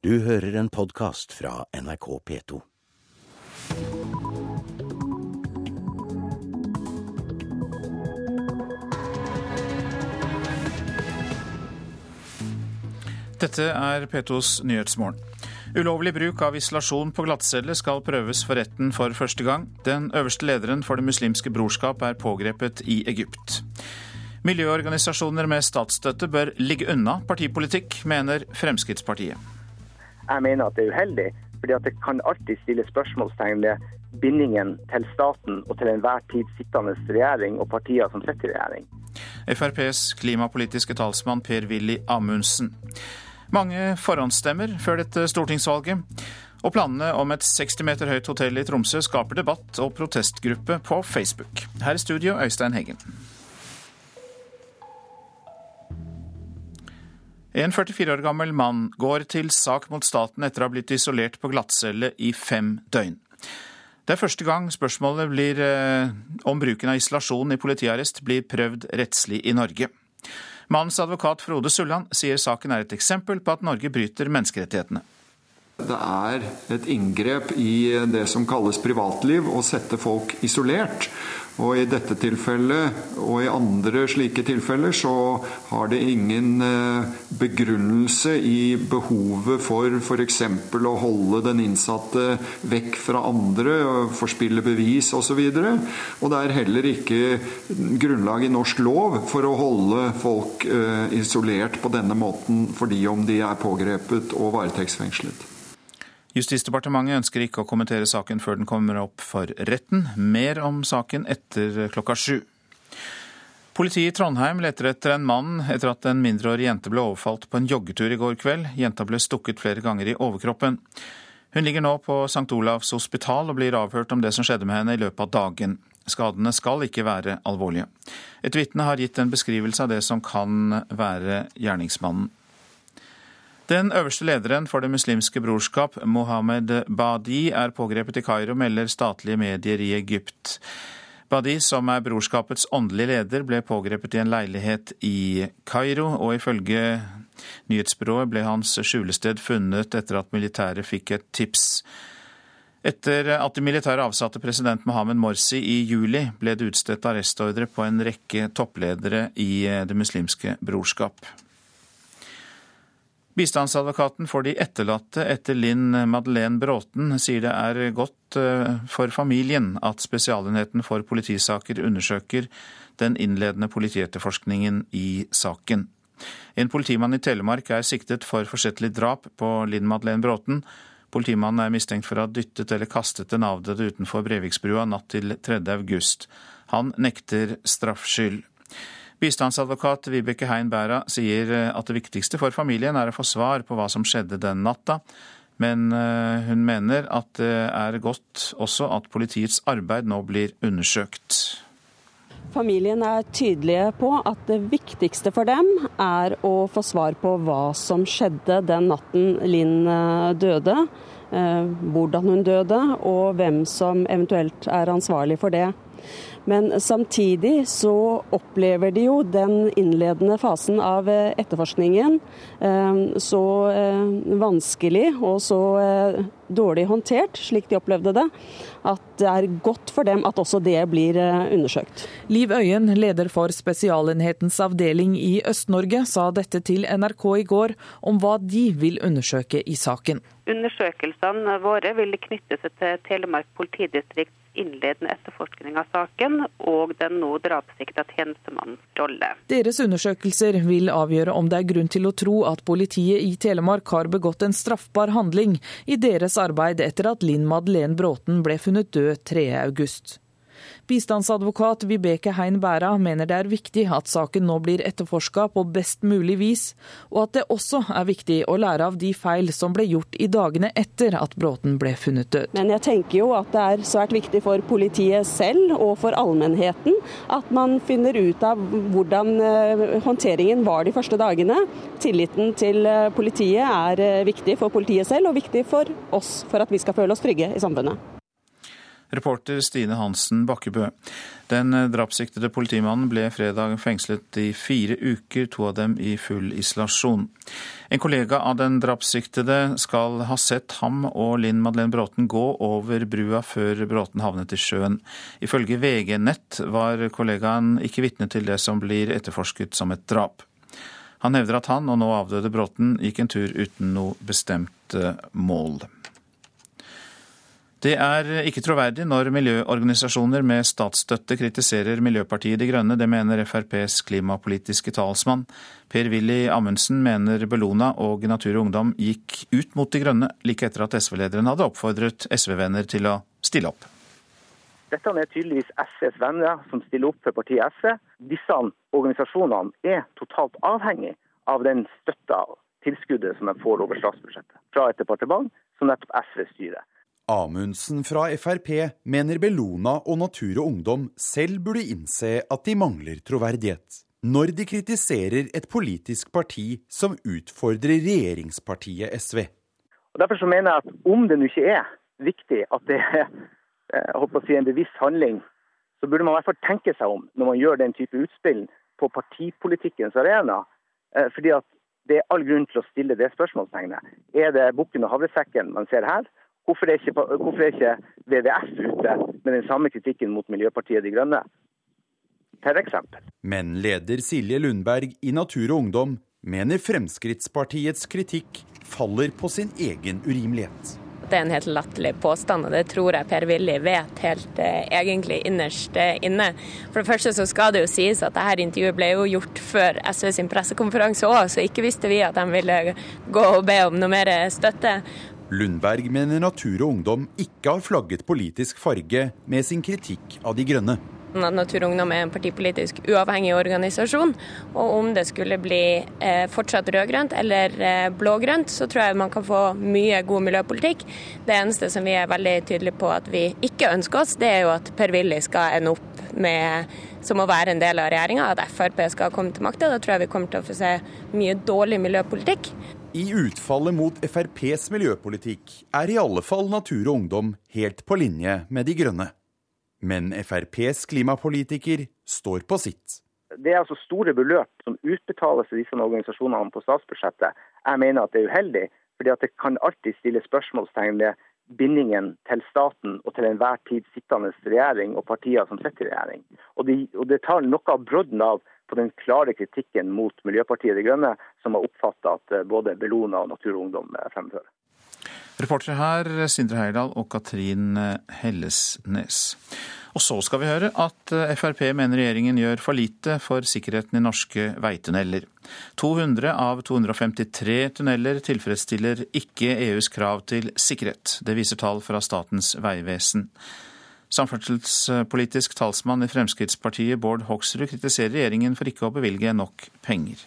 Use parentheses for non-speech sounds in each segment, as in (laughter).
Du hører en podkast fra NRK P2. Dette er P2s Nyhetsmorgen. Ulovlig bruk av isolasjon på glattcelle skal prøves for retten for første gang. Den øverste lederen for Det muslimske brorskap er pågrepet i Egypt. Miljøorganisasjoner med statsstøtte bør ligge unna partipolitikk, mener Fremskrittspartiet. Jeg mener at det er uheldig, fordi at det kan alltid stille spørsmålstegn ved bindingen til staten og til enhver tid sittende regjering og partier som sitter i regjering. FrPs klimapolitiske talsmann Per-Willy Amundsen. Mange forhåndsstemmer før dette stortingsvalget. Og planene om et 60 meter høyt hotell i Tromsø skaper debatt og protestgruppe på Facebook. Her i studio, Øystein Heggen. En 44 år gammel mann går til sak mot staten etter å ha blitt isolert på glattcelle i fem døgn. Det er første gang spørsmålet blir, eh, om bruken av isolasjon i politiarrest blir prøvd rettslig i Norge. Mannens advokat Frode Sulland sier saken er et eksempel på at Norge bryter menneskerettighetene. Det er et inngrep i det som kalles privatliv, å sette folk isolert. Og i dette tilfellet og i andre slike tilfeller så har det ingen eh, begrunnelse i behovet for f.eks. å holde den innsatte vekk fra andre, forspille bevis osv. Og, så og det er heller ikke grunnlag i norsk lov for å holde folk eh, isolert på denne måten fordi om de er pågrepet og varetektsfengslet. Justisdepartementet ønsker ikke å kommentere saken før den kommer opp for retten. Mer om saken etter klokka sju. Politiet i Trondheim leter etter en mann etter at en mindreårig jente ble overfalt på en joggetur i går kveld. Jenta ble stukket flere ganger i overkroppen. Hun ligger nå på St. Olavs hospital og blir avhørt om det som skjedde med henne i løpet av dagen. Skadene skal ikke være alvorlige. Et vitne har gitt en beskrivelse av det som kan være gjerningsmannen. Den øverste lederen for Det muslimske brorskap, Mohammed Badi, er pågrepet i Kairo, melder statlige medier i Egypt. Badi, som er brorskapets åndelige leder, ble pågrepet i en leilighet i Kairo, og ifølge nyhetsbyrået ble hans skjulested funnet etter at militæret fikk et tips. Etter at de militære avsatte president Mohammed Morsi i juli, ble det utstedt arrestordre på en rekke toppledere i Det muslimske brorskap. Bistandsadvokaten for de etterlatte etter Linn Madeleine Bråten sier det er godt eh, for familien at Spesialenheten for politisaker undersøker den innledende politietterforskningen i saken. En politimann i Telemark er siktet for forsettlig drap på Linn Madeleine Bråten. Politimannen er mistenkt for å ha dyttet eller kastet den avdøde utenfor Breviksbrua natt til 3. august. Han nekter straffskyld. Bistandsadvokat Vibeke Hein Bæra sier eh, at det viktigste for familien er å få svar på hva som skjedde den natta, men eh, hun mener at det er godt også at politiets arbeid nå blir undersøkt. Familien er tydelige på at det viktigste for dem er å få svar på hva som skjedde den natten Linn eh, døde. Hvordan hun døde, og hvem som eventuelt er ansvarlig for det. Men samtidig så opplever de jo den innledende fasen av eh, etterforskningen eh, så eh, vanskelig og så dårlig håndtert, slik de opplevde det, at det er godt for dem at også det blir undersøkt. Liv Øyen, leder for Spesialenhetens avdeling i Øst-Norge, sa dette til NRK i går om hva de vil undersøke i saken. Undersøkelsene våre vil knytte seg til Telemark politidistrikt innledende etterforskning av saken og den nå drapssikta tjenestemannens rolle. Deres undersøkelser vil avgjøre om det er grunn til å tro at politiet i Telemark har begått en straffbar handling i deres arbeid etter at Linn Madeleine Bråten ble funnet død 3.8. Bistandsadvokat Vibeke Hein Bæra mener det er viktig at saken nå blir etterforska på best mulig vis, og at det også er viktig å lære av de feil som ble gjort i dagene etter at Bråten ble funnet død. Men jeg tenker jo at det er svært viktig for politiet selv og for allmennheten at man finner ut av hvordan eh, håndteringen var de første dagene. Tilliten til eh, politiet er eh, viktig for politiet selv og viktig for oss for at vi skal føle oss trygge i samfunnet. Reporter Stine Hansen Bakkebø. Den drapssiktede politimannen ble fredag fengslet i fire uker, to av dem i full isolasjon. En kollega av den drapssiktede skal ha sett ham og Linn Madeleine Bråten gå over brua før Bråten havnet i sjøen. Ifølge VG Nett var kollegaen ikke vitne til det som blir etterforsket som et drap. Han hevder at han og nå avdøde Bråten gikk en tur uten noe bestemt eh, mål. Det er ikke troverdig når miljøorganisasjoner med statsstøtte kritiserer Miljøpartiet De Grønne. Det mener FrPs klimapolitiske talsmann. Per-Willy Amundsen mener Bellona og Natur og Ungdom gikk ut mot De Grønne like etter at SV-lederen hadde oppfordret SV-venner til å stille opp. Dette er tydeligvis SVs venner som stiller opp for partiet SV. Disse organisasjonene er totalt avhengig av den støtta tilskuddet som de får over statsbudsjettet fra et departement som nettopp SV styrer. Amundsen fra Frp mener Bellona og Natur og Ungdom selv burde innse at de mangler troverdighet, når de kritiserer et politisk parti som utfordrer regjeringspartiet SV. Og derfor mener jeg at om det nå ikke er viktig at det er eh, si, en bevisst handling, så burde man i hvert fall tenke seg om når man gjør den type utspill på partipolitikkens arena. Eh, fordi at det er all grunn til å stille det spørsmålstegnet. Er det bukken og havresekken man ser her? Hvorfor er, ikke, hvorfor er ikke VVS ute med den samme kritikken mot Miljøpartiet De Grønne? Per eksempel. Men leder Silje Lundberg i Natur og Ungdom mener Fremskrittspartiets kritikk faller på sin egen urimelighet. Det er en helt latterlig påstand, og det tror jeg Per-Willy vet helt eh, egentlig innerst eh, inne. For det første så skal det jo sies at dette intervjuet ble jo gjort før SV sin pressekonferanse òg, så ikke visste vi at de ville gå og be om noe mer støtte. Lundberg mener Natur og Ungdom ikke har flagget politisk farge med sin kritikk av De grønne. Natur og Ungdom er en partipolitisk uavhengig organisasjon. Og om det skulle bli eh, fortsatt rød-grønt eller eh, blå-grønt, så tror jeg man kan få mye god miljøpolitikk. Det eneste som vi er veldig tydelige på at vi ikke ønsker oss, det er jo at Per-Willy skal ende opp med som å være en del av regjeringa, at Frp skal komme til makta. Da tror jeg vi kommer til å få se mye dårlig miljøpolitikk. I utfallet mot FrPs miljøpolitikk er i alle fall Natur og Ungdom helt på linje med De grønne. Men FrPs klimapolitiker står på sitt. Det er altså store beløp som utbetales til disse organisasjonene på statsbudsjettet. Jeg mener at det er uheldig, fordi det kan alltid stille spørsmålstegn ved bindingen til staten og til enhver tid sittende regjering og partier som sitter i regjering. Og, de, og det tar noe av brodden av på den klare kritikken mot Miljøpartiet De Grønne, som har oppfatta at eh, både Bellona og Natur og Ungdom eh, fremfører. Reportere her Sindre Heyerdahl og Katrin eh, Hellesnes. Og så skal vi høre at Frp mener regjeringen gjør for lite for sikkerheten i norske veitunneler. 200 av 253 tunneler tilfredsstiller ikke EUs krav til sikkerhet. Det viser tall fra Statens vegvesen. Samferdselspolitisk talsmann i Fremskrittspartiet Bård Hoksrud kritiserer regjeringen for ikke å bevilge nok penger.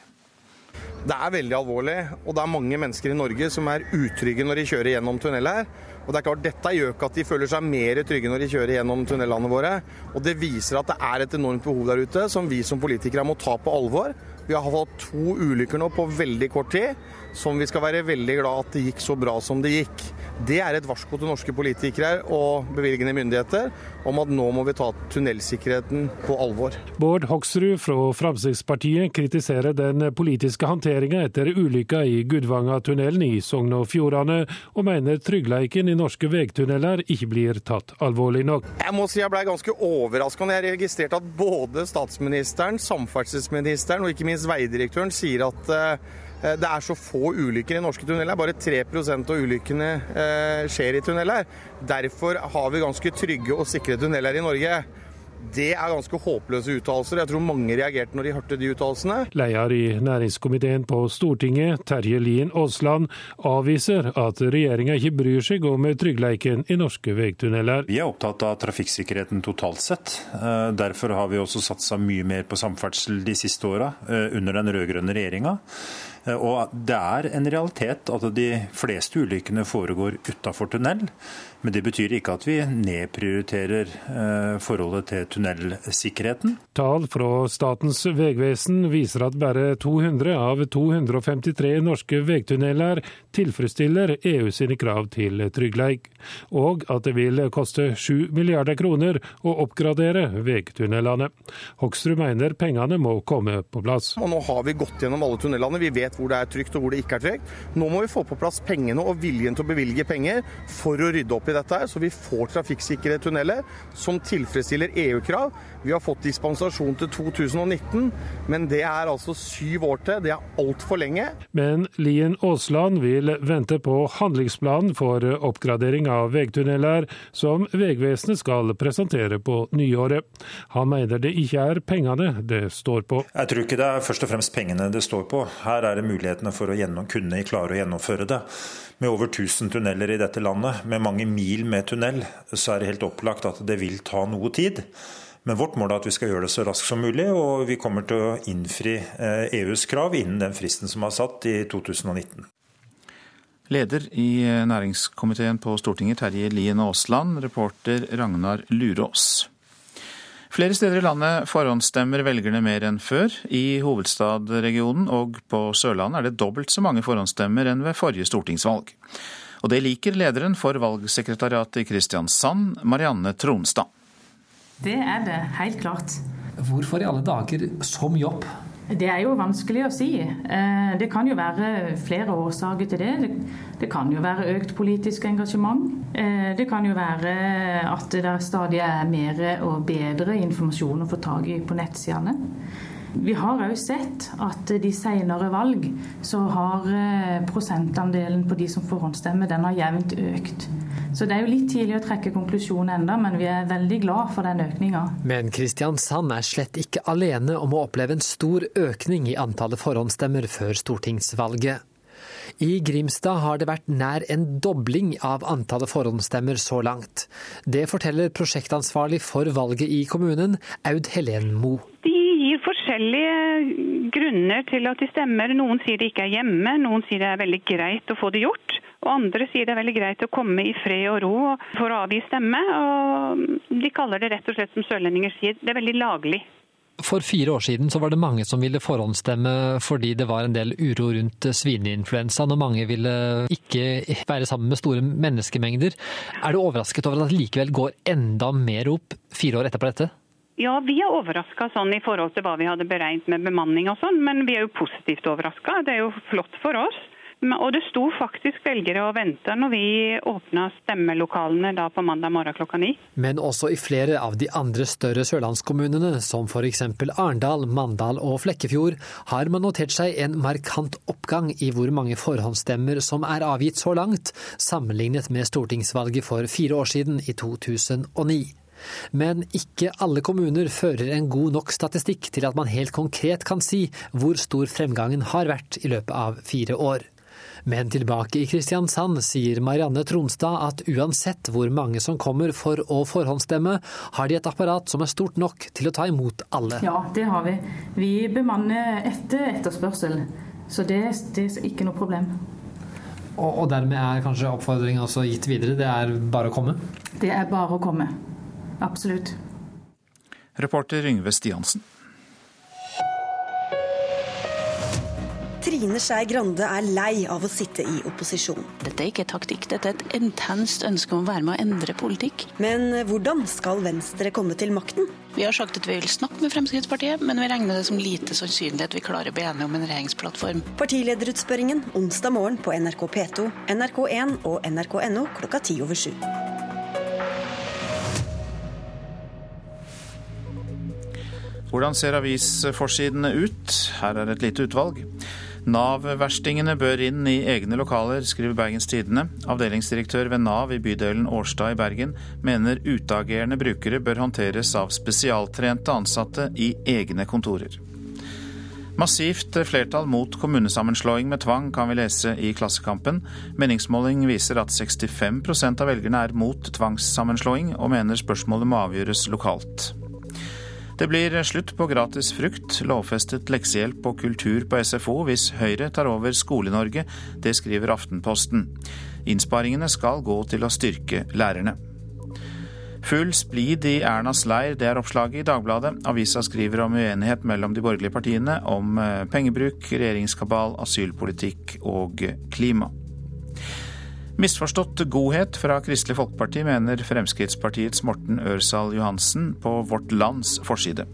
Det er veldig alvorlig, og det er mange mennesker i Norge som er utrygge når de kjører gjennom tunneler. Og det er klart, Dette gjør ikke at de føler seg mer trygge når de kjører gjennom tunnelene våre. Og Det viser at det er et enormt behov der ute som vi som politikere må ta på alvor. Vi har hatt to ulykker nå på veldig kort tid, som vi skal være veldig glad at det gikk så bra som det gikk. Det er et varsko til norske politikere og bevilgende myndigheter om at nå må vi ta tunnelsikkerheten på alvor. Bård Hoksrud fra Fremskrittspartiet kritiserer den politiske håndteringa etter ulykka i Gudvangatunnelen i Sogn og Fjordane, og mener tryggheten i norske veitunneler ikke blir tatt alvorlig nok. Jeg må si jeg ble ganske overraska når jeg registrerte at både statsministeren, samferdselsministeren og ikke minst veidirektøren sier at Eh, det er så få ulykker i norske tunneler. Bare 3 av ulykkene eh, skjer i tunneler. Derfor har vi ganske trygge og sikre tunneler i Norge. Det er ganske håpløse uttalelser. Jeg tror mange reagerte når de hørte de uttalelsene. Leder i næringskomiteen på Stortinget, Terje Lien Aasland, avviser at regjeringa ikke bryr seg om tryggheten i norske veitunneler. Vi er opptatt av trafikksikkerheten totalt sett. Eh, derfor har vi også satsa mye mer på samferdsel de siste åra, under den rød-grønne regjeringa. Og det er en realitet at de fleste ulykkene foregår utafor tunnel. Men det betyr ikke at vi nedprioriterer eh, forholdet til tunnelsikkerheten. Tall fra Statens vegvesen viser at bare 200 av 253 norske veitunneler tilfredsstiller EU sine krav til trygghet, og at det vil koste 7 milliarder kroner å oppgradere veitunnelene. Hoksrud mener pengene må komme på plass. Og Nå har vi gått gjennom alle tunnelene, vi vet hvor det er trygt og hvor det ikke er trygt. Nå må vi få på plass pengene og viljen til å bevilge penger for å rydde opp i dette, her, så vi får trafikksikre tunneler som tilfredsstiller EU-krav. Vi har fått dispensasjon til 2019, men det er altså syv år til. Det er altfor lenge. Men Lien Aasland vil vente på handlingsplanen for oppgradering av veitunneler, som Vegvesenet skal presentere på nyåret. Han mener det ikke er pengene det står på. Jeg tror ikke det er først og fremst pengene det står på. Her er det mulighetene for å kunne klare å gjennomføre det. Med over 1000 tunneler i dette landet, med mange mil med tunnel, så er det helt opplagt at det vil ta noe tid. Men vårt mål er at vi skal gjøre det så raskt som mulig, og vi kommer til å innfri EUs krav innen den fristen som er satt i 2019. Leder i næringskomiteen på Stortinget, Terje Lien Aasland, reporter Ragnar Lurås. Flere steder i landet forhåndsstemmer velgerne mer enn før. I hovedstadregionen og på Sørlandet er det dobbelt så mange forhåndsstemmer enn ved forrige stortingsvalg. Og det liker lederen for valgsekretariatet i Kristiansand, Marianne Tronstad. Det er det, helt klart. Hvorfor i alle dager som jobb? Det er jo vanskelig å si. Det kan jo være flere årsaker til det. Det kan jo være økt politisk engasjement. Det kan jo være at det stadig er mer og bedre informasjon å få tak i på nettsidene. Vi har òg sett at de senere valg så har prosentandelen på de som forhåndsstemmer, den har jevnt økt. Så det er jo litt tidlig å trekke konklusjonen enda, men vi er veldig glad for den økninga. Men Kristiansand er slett ikke alene om å oppleve en stor økning i antallet forhåndsstemmer før stortingsvalget. I Grimstad har det vært nær en dobling av antallet forhåndsstemmer så langt. Det forteller prosjektansvarlig for valget i kommunen, Aud Helen Moe. De gir forskjellige grunner til at de stemmer. Noen sier de ikke er hjemme, noen sier det er veldig greit å få det gjort. Og andre sier det er veldig greit å komme i fred og ro for å avgi stemme. Og de kaller det rett og slett, som sørlendinger sier, det er veldig laglig. For fire år siden så var det mange som ville forhåndsstemme fordi det var en del uro rundt svineinfluensaen, og mange ville ikke være sammen med store menneskemengder. Er du overrasket over at det likevel går enda mer opp fire år etterpå dette? Ja, vi er overraska sånn i forhold til hva vi hadde beregnet med bemanning og sånn, men vi er jo positivt overraska. Det er jo flott for oss. Og det sto faktisk velgere og venta når vi åpna stemmelokalene da på mandag morgen klokka ni. Men også i flere av de andre større sørlandskommunene, som f.eks. Arendal, Mandal og Flekkefjord, har man notert seg en markant oppgang i hvor mange forhåndsstemmer som er avgitt så langt, sammenlignet med stortingsvalget for fire år siden, i 2009. Men ikke alle kommuner fører en god nok statistikk til at man helt konkret kan si hvor stor fremgangen har vært i løpet av fire år. Men tilbake i Kristiansand sier Marianne Tronstad at uansett hvor mange som kommer for å forhåndsstemme, har de et apparat som er stort nok til å ta imot alle. Ja, det har vi. Vi bemanner etter etterspørsel, så det, det er ikke noe problem. Og, og dermed er kanskje oppfordringen også gitt videre, det er bare å komme? Det er bare å komme. Absolutt. Reporter Yngve Stiansen. Trine Skei Grande er lei av å sitte i opposisjon. Dette er ikke taktikk, dette er et intenst ønske om å være med å endre politikk. Men hvordan skal Venstre komme til makten? Vi har sagt at vi vil snakke med Fremskrittspartiet, men vi regner det som lite sannsynlig at vi klarer å bli enige om en regjeringsplattform. Partilederutspørringen onsdag morgen på NRK P2, NRK1 og nrk.no klokka ti over sju. Hvordan ser avisforsidene ut? Her er et lite utvalg. Nav-verstingene bør inn i egne lokaler, skriver Bergens Tidende. Avdelingsdirektør ved Nav i bydelen Årstad i Bergen mener utagerende brukere bør håndteres av spesialtrente ansatte i egne kontorer. Massivt flertall mot kommunesammenslåing med tvang kan vi lese i Klassekampen. Meningsmåling viser at 65% av velgerne er mot tvangssammenslåing, og mener spørsmålet må avgjøres lokalt. Det blir slutt på gratis frukt, lovfestet leksehjelp og kultur på SFO hvis Høyre tar over Skole-Norge. Det skriver Aftenposten. Innsparingene skal gå til å styrke lærerne. Full splid i Ernas leir, det er oppslaget i Dagbladet. Avisa skriver om uenighet mellom de borgerlige partiene om eh, pengebruk, regjeringskabal, asylpolitikk og klima. Misforstått godhet fra Kristelig Folkeparti, mener Fremskrittspartiets Morten Ørsal Johansen på Vårt Lands forside.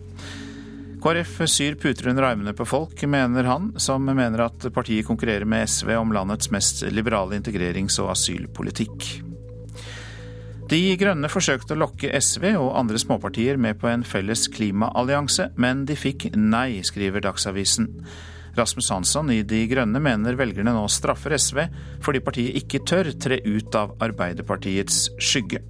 KrF syr puter under armene på folk, mener han, som mener at partiet konkurrerer med SV om landets mest liberale integrerings- og asylpolitikk. De Grønne forsøkte å lokke SV og andre småpartier med på en felles klimaallianse, men de fikk nei, skriver Dagsavisen. Rasmus Hansson i De Grønne mener velgerne nå straffer SV fordi partiet ikke tør tre ut av Arbeiderpartiets skygge.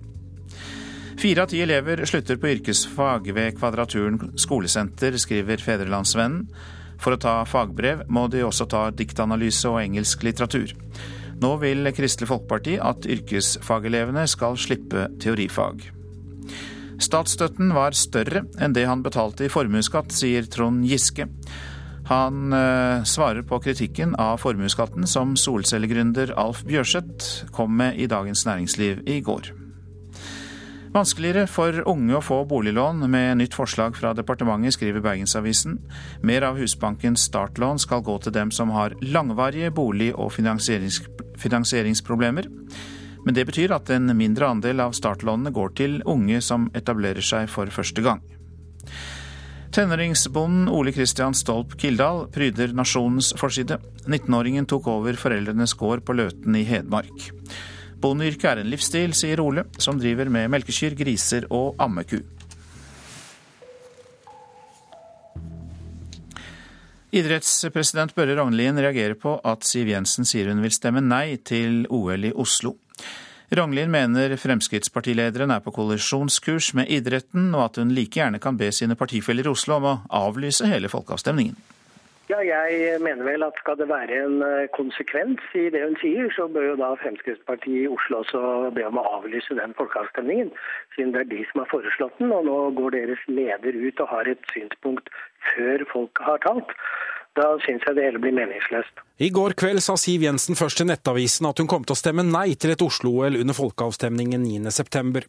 Fire av ti elever slutter på yrkesfag ved Kvadraturen skolesenter, skriver Fedrelandsvennen. For å ta fagbrev må de også ta diktanalyse og engelsk litteratur. Nå vil Kristelig Folkeparti at yrkesfagelevene skal slippe teorifag. Statsstøtten var større enn det han betalte i formuesskatt, sier Trond Giske. Han eh, svarer på kritikken av formuesskatten som solcellegründer Alf Bjørseth kom med i Dagens Næringsliv i går. Vanskeligere for unge å få boliglån med nytt forslag fra departementet, skriver Bergensavisen. Mer av Husbankens startlån skal gå til dem som har langvarige bolig- og finansierings finansieringsproblemer. Men det betyr at en mindre andel av startlånene går til unge som etablerer seg for første gang. Tenåringsbonden Ole Kristian Stolp Kildahl pryder nasjonens forside. 19-åringen tok over foreldrenes gård på Løten i Hedmark. Bondeyrket er en livsstil, sier Ole, som driver med melkekyr, griser og ammeku. Idrettspresident Børre Rognlien reagerer på at Siv Jensen sier hun vil stemme nei til OL i Oslo. Rognlien mener Fremskrittspartilederen er på kollisjonskurs med idretten, og at hun like gjerne kan be sine partifeller i Oslo om å avlyse hele folkeavstemningen. Ja, jeg mener vel at skal det være en eh, konsekvens i det hun sier, så bør jo da Fremskrittspartiet i Oslo også be om å avlyse den folkeavstemningen, siden det er de som har foreslått den. Og nå går deres leder ut og har et synspunkt før folk har talt. Da syns jeg det hele blir meningsløst. I går kveld sa Siv Jensen først til Nettavisen at hun kom til å stemme nei til et Oslo-OL under folkeavstemningen 9.9.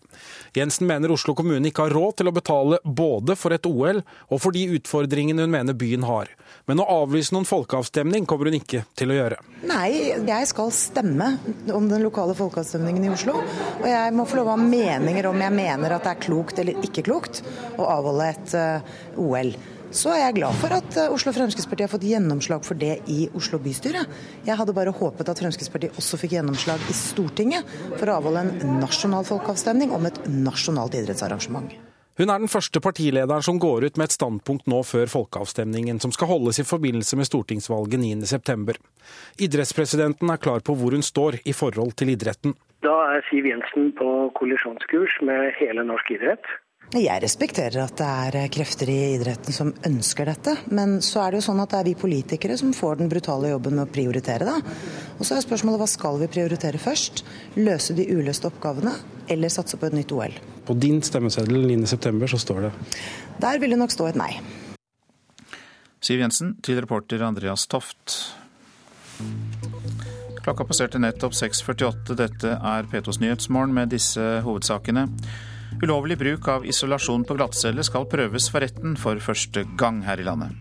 Jensen mener Oslo kommune ikke har råd til å betale både for et OL og for de utfordringene hun mener byen har. Men å avlyse noen folkeavstemning kommer hun ikke til å gjøre. Nei, jeg skal stemme om den lokale folkeavstemningen i Oslo. Og jeg må få lov å ha meninger om jeg mener at det er klokt eller ikke klokt å avholde et uh, OL så er jeg glad for at eh, Oslo Fremskrittsparti har fått gjennomslag for det i Oslo bystyre. Jeg hadde bare håpet at Fremskrittspartiet også fikk gjennomslag i Stortinget for å avholde en nasjonal folkeavstemning om et nasjonalt idrettsarrangement. Hun er den første partilederen som går ut med et standpunkt nå før folkeavstemningen, som skal holdes i forbindelse med stortingsvalget 9.9. Idrettspresidenten er klar på hvor hun står i forhold til idretten. Da er Siv Jensen på kollisjonskurs med hele norsk idrett. Jeg respekterer at det er krefter i idretten som ønsker dette, men så er det jo sånn at det er vi politikere som får den brutale jobben med å prioritere det. Og så er spørsmålet hva skal vi prioritere først? Løse de uløste oppgavene, eller satse på et nytt OL? På din stemmeseddel 9.9 så står det? Der vil det nok stå et nei. Siv Jensen til reporter Andreas Toft. Klokka passerte nettopp 6.48. Dette er P2s Nyhetsmorgen med disse hovedsakene. Ulovlig bruk av isolasjon på glattcelle skal prøves for retten for første gang her i landet.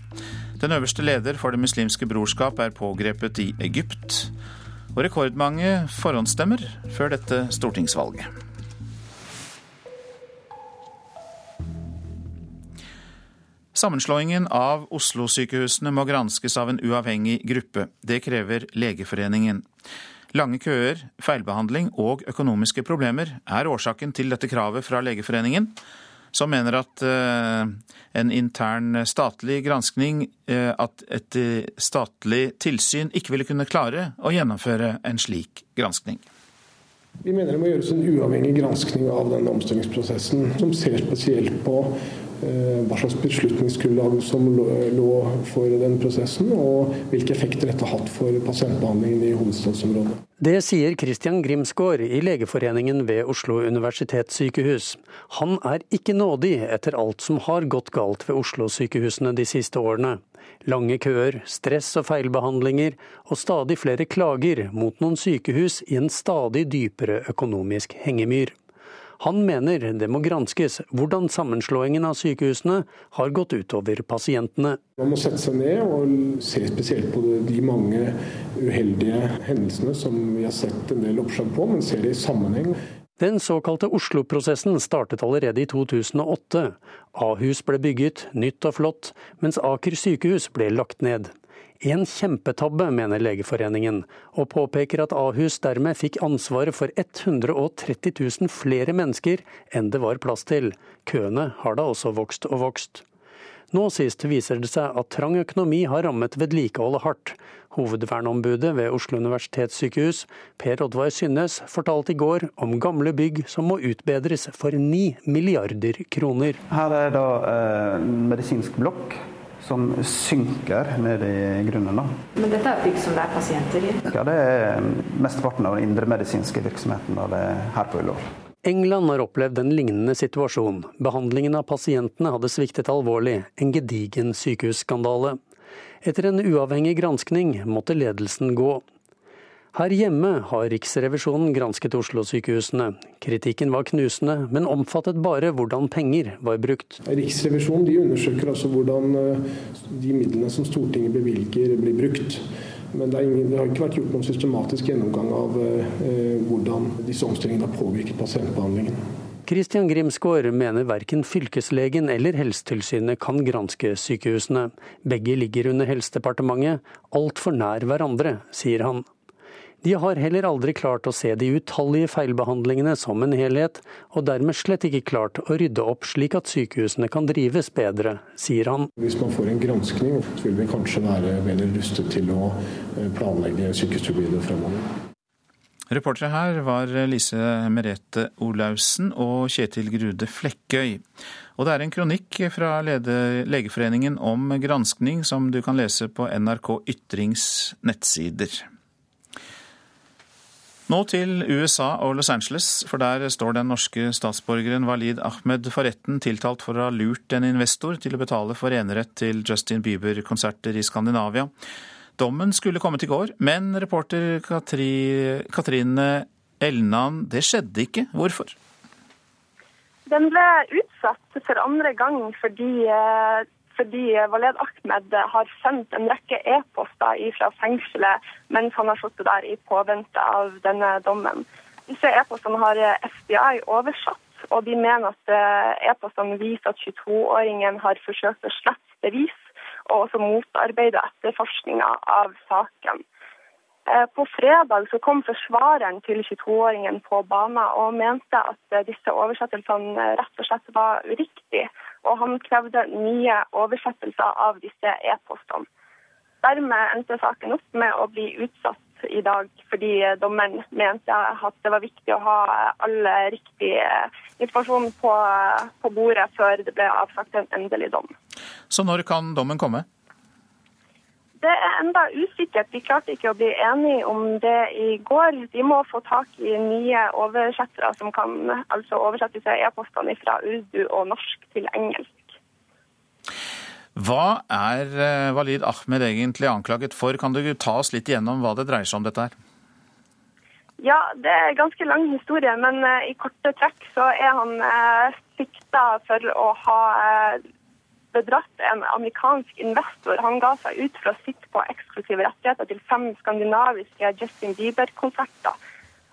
Den øverste leder for Det muslimske brorskap er pågrepet i Egypt. Og rekordmange forhåndsstemmer før dette stortingsvalget. Sammenslåingen av Oslo-sykehusene må granskes av en uavhengig gruppe. Det krever Legeforeningen. Lange køer, feilbehandling og økonomiske problemer er årsaken til dette kravet fra Legeforeningen, som mener at uh, en intern statlig granskning, uh, at et uh, statlig tilsyn ikke ville kunne klare å gjennomføre en slik granskning. Vi mener det må gjøres en uavhengig granskning av denne omstillingsprosessen, som ser spesielt på hva slags beslutningsgrunnlag som lå for den prosessen, og hvilke effekter dette har hatt for pasientbehandlingen i hovedstadsområdet. Det sier Christian Grimsgaard i Legeforeningen ved Oslo universitetssykehus. Han er ikke nådig etter alt som har gått galt ved Oslo-sykehusene de siste årene. Lange køer, stress og feilbehandlinger, og stadig flere klager mot noen sykehus i en stadig dypere økonomisk hengemyr. Han mener det må granskes hvordan sammenslåingen av sykehusene har gått utover pasientene. Man må sette seg ned og se spesielt på de mange uheldige hendelsene som vi har sett en del oppslag på, men ser det i sammenheng. Den såkalte Oslo-prosessen startet allerede i 2008. Ahus ble bygget, nytt og flott, mens Aker sykehus ble lagt ned. En kjempetabbe, mener Legeforeningen, og påpeker at Ahus dermed fikk ansvaret for 130 000 flere mennesker enn det var plass til. Køene har da også vokst og vokst. Nå sist viser det seg at trang økonomi har rammet vedlikeholdet hardt. Hovedverneombudet ved Oslo universitetssykehus, Per Oddvar Synnes, fortalte i går om gamle bygg som må utbedres for 9 milliarder kroner. Her er da eh, medisinsk blokk som synker ned i grunnen. Da. Men dette er bygg som det er pasienter i? Ja, det er mesteparten av den indremedisinske virksomheten av det her på Ullevål. England har opplevd en lignende situasjon. Behandlingen av pasientene hadde sviktet alvorlig, en gedigen sykehusskandale. Etter en uavhengig granskning måtte ledelsen gå. Her hjemme har Riksrevisjonen gransket Oslo-sykehusene. Kritikken var knusende, men omfattet bare hvordan penger var brukt. Riksrevisjonen de undersøker altså hvordan eh, de midlene som Stortinget bevilger, blir brukt. Men det, ingen, det, har ikke vært gjort noen systematisk gjennomgang av eh, hvordan disse omstillingene har påvirket pasientbehandlingen. Christian Grimsgaard mener verken fylkeslegen eller Helsetilsynet kan granske sykehusene. Begge ligger under Helsedepartementet, altfor nær hverandre, sier han. De har heller aldri klart å se de utallige feilbehandlingene som en helhet, og dermed slett ikke klart å rydde opp slik at sykehusene kan drives bedre, sier han. Hvis man får en granskning, så vil vi kanskje være bedre rustet til å eh, planlegge sykehustilbudet fremover. Reportere her var Lise Merete Olaussen og Kjetil Grude Flekkøy. Og det er en kronikk fra Legeforeningen om granskning som du kan lese på NRK Ytrings nettsider. Nå til USA og Los Angeles, for der står den norske statsborgeren Walid Ahmed for retten tiltalt for å ha lurt en investor til å betale for enerett til Justin Bieber-konserter i Skandinavia. Dommen skulle kommet i går, men reporter Katri, Katrine Elnan, det skjedde ikke. Hvorfor? Den ble utsatt for andre gang fordi eh, fordi Waled Ahmed har sendt en rekke e-poster fra fengselet mens han har sittet der i påvente av denne dommen. Disse e-postene har FBI oversatt, og de mener at eh, e-postene viser at 22-åringen har forsøkt å slette bevis, og også motarbeide etterforskninga av saken. Eh, på fredag så kom forsvareren til 22-åringen på banen og mente at eh, disse oversettelsene rett og slett var uriktige og han krevde nye oversettelser av disse e-postene. Dermed endte saken opp med å bli utsatt i dag, fordi dommeren mente at det var viktig å ha all riktig informasjon på, på bordet før det ble avsagt en endelig dom. Så når kan dommen komme? Det er enda usikkert. Vi klarte ikke å bli enige om det i går. De må få tak i nye oversettere som kan altså oversette seg e-postene fra urdu og norsk til engelsk. Hva er eh, Walid Ahmed egentlig anklaget for? Kan du ta oss litt igjennom hva det dreier seg om dette her? Ja, det er ganske lang historie, men uh, i korte trekk så er han uh, sikta for å ha bedratt en amerikansk investor. Han ga seg ut for å sitte på eksklusive rettigheter til fem skandinaviske Justin Bieber-konserter.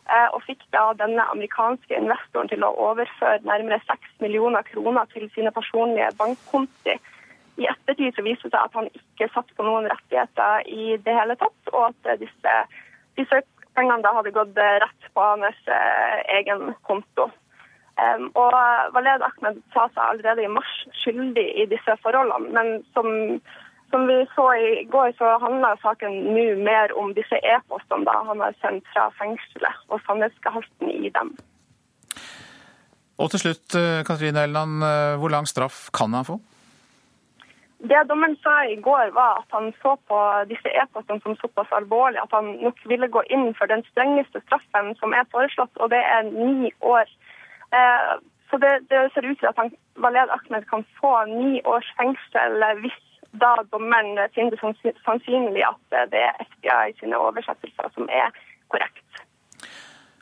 Eh, og fikk da denne amerikanske investoren til å overføre nærmere 6 millioner kroner til sine personlige bankkonti. I ettertid så viste det seg at han ikke satt på noen rettigheter i det hele tatt, og at disse, disse pengene da hadde gått rett på hans eh, egen konto. Um, og Valed Ahmed sa seg allerede i mars skyldig i disse forholdene. Men som, som vi så i går, så handler saken nå mer om disse e-postene han har sendt fra fengselet og sannhetsgehalten i dem. Og til slutt, eh, Katrine Elland, eh, hvor lang straff kan han få? Det dommeren sa i går, var at han så på disse e-postene som såpass alvorlige at han nok ville gå inn for den strengeste straffen som er foreslått, og det er ni år. Eh, så det, det ser ut til at han, Valed Ahmed kan få ni års fengsel hvis da dommeren finner det sannsynlig at det er FBI sine oversettelser som er korrekt.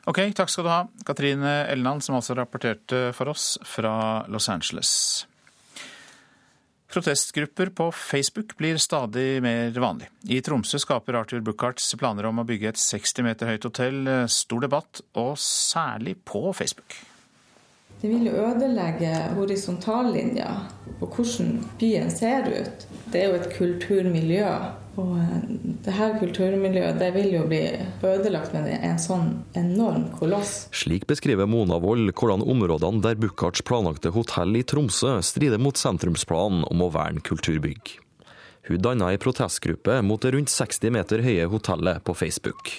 Ok, takk skal du ha, Katrine Elland, som altså rapporterte for oss fra Los Angeles. Protestgrupper på Facebook blir stadig mer vanlig. I Tromsø skaper Arthur Bucharts planer om å bygge et 60 meter høyt hotell stor debatt, og særlig på Facebook. Det vil jo ødelegge horisontallinja på hvordan byen ser ut. Det er jo et kulturmiljø. Og eh, det her kulturmiljøet det vil jo bli ødelagt med en sånn enorm koloss. Slik beskriver Mona Wold hvordan områdene der Buchards planlagte hotell i Tromsø strider mot sentrumsplanen om å verne kulturbygg. Hun danna ei protestgruppe mot det rundt 60 meter høye hotellet på Facebook.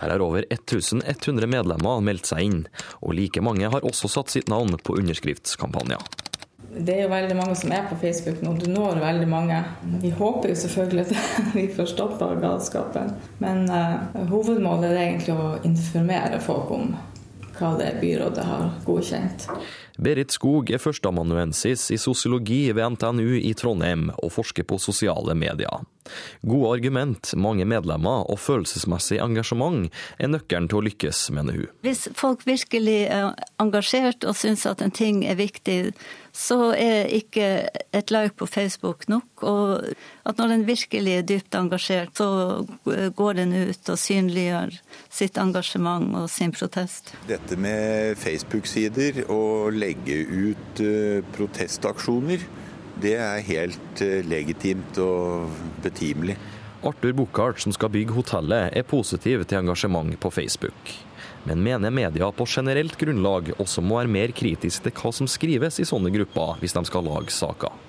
Der har over 1100 medlemmer meldt seg inn, og like mange har også satt sitt navn på underskriftskampanjer. Det er jo veldig mange som er på Facebook nå. Du når veldig mange. Vi håper jo selvfølgelig at (laughs) vi får stoppa galskapen. Men uh, hovedmålet er egentlig å informere folk om hva det byrådet har godkjent. Berit Skog er førsteamanuensis i sosiologi ved NTNU i Trondheim, og forsker på sosiale medier. Gode argument, mange medlemmer og følelsesmessig engasjement er nøkkelen til å lykkes, mener hun. Hvis folk virkelig er engasjert og syns at en ting er viktig, så er ikke et like på Facebook nok. Og at når en virkelig er dypt engasjert, så går den ut og synliggjør sitt engasjement og sin protest. Dette med Facebook-sider og legge ut eh, protestaksjoner, det er helt eh, legitimt og betimelig. Arthur Buchardt, som skal bygge hotellet, er positiv til engasjement på Facebook. Men mener media på generelt grunnlag også må være mer kritisk til hva som skrives i sånne grupper, hvis de skal lage saker.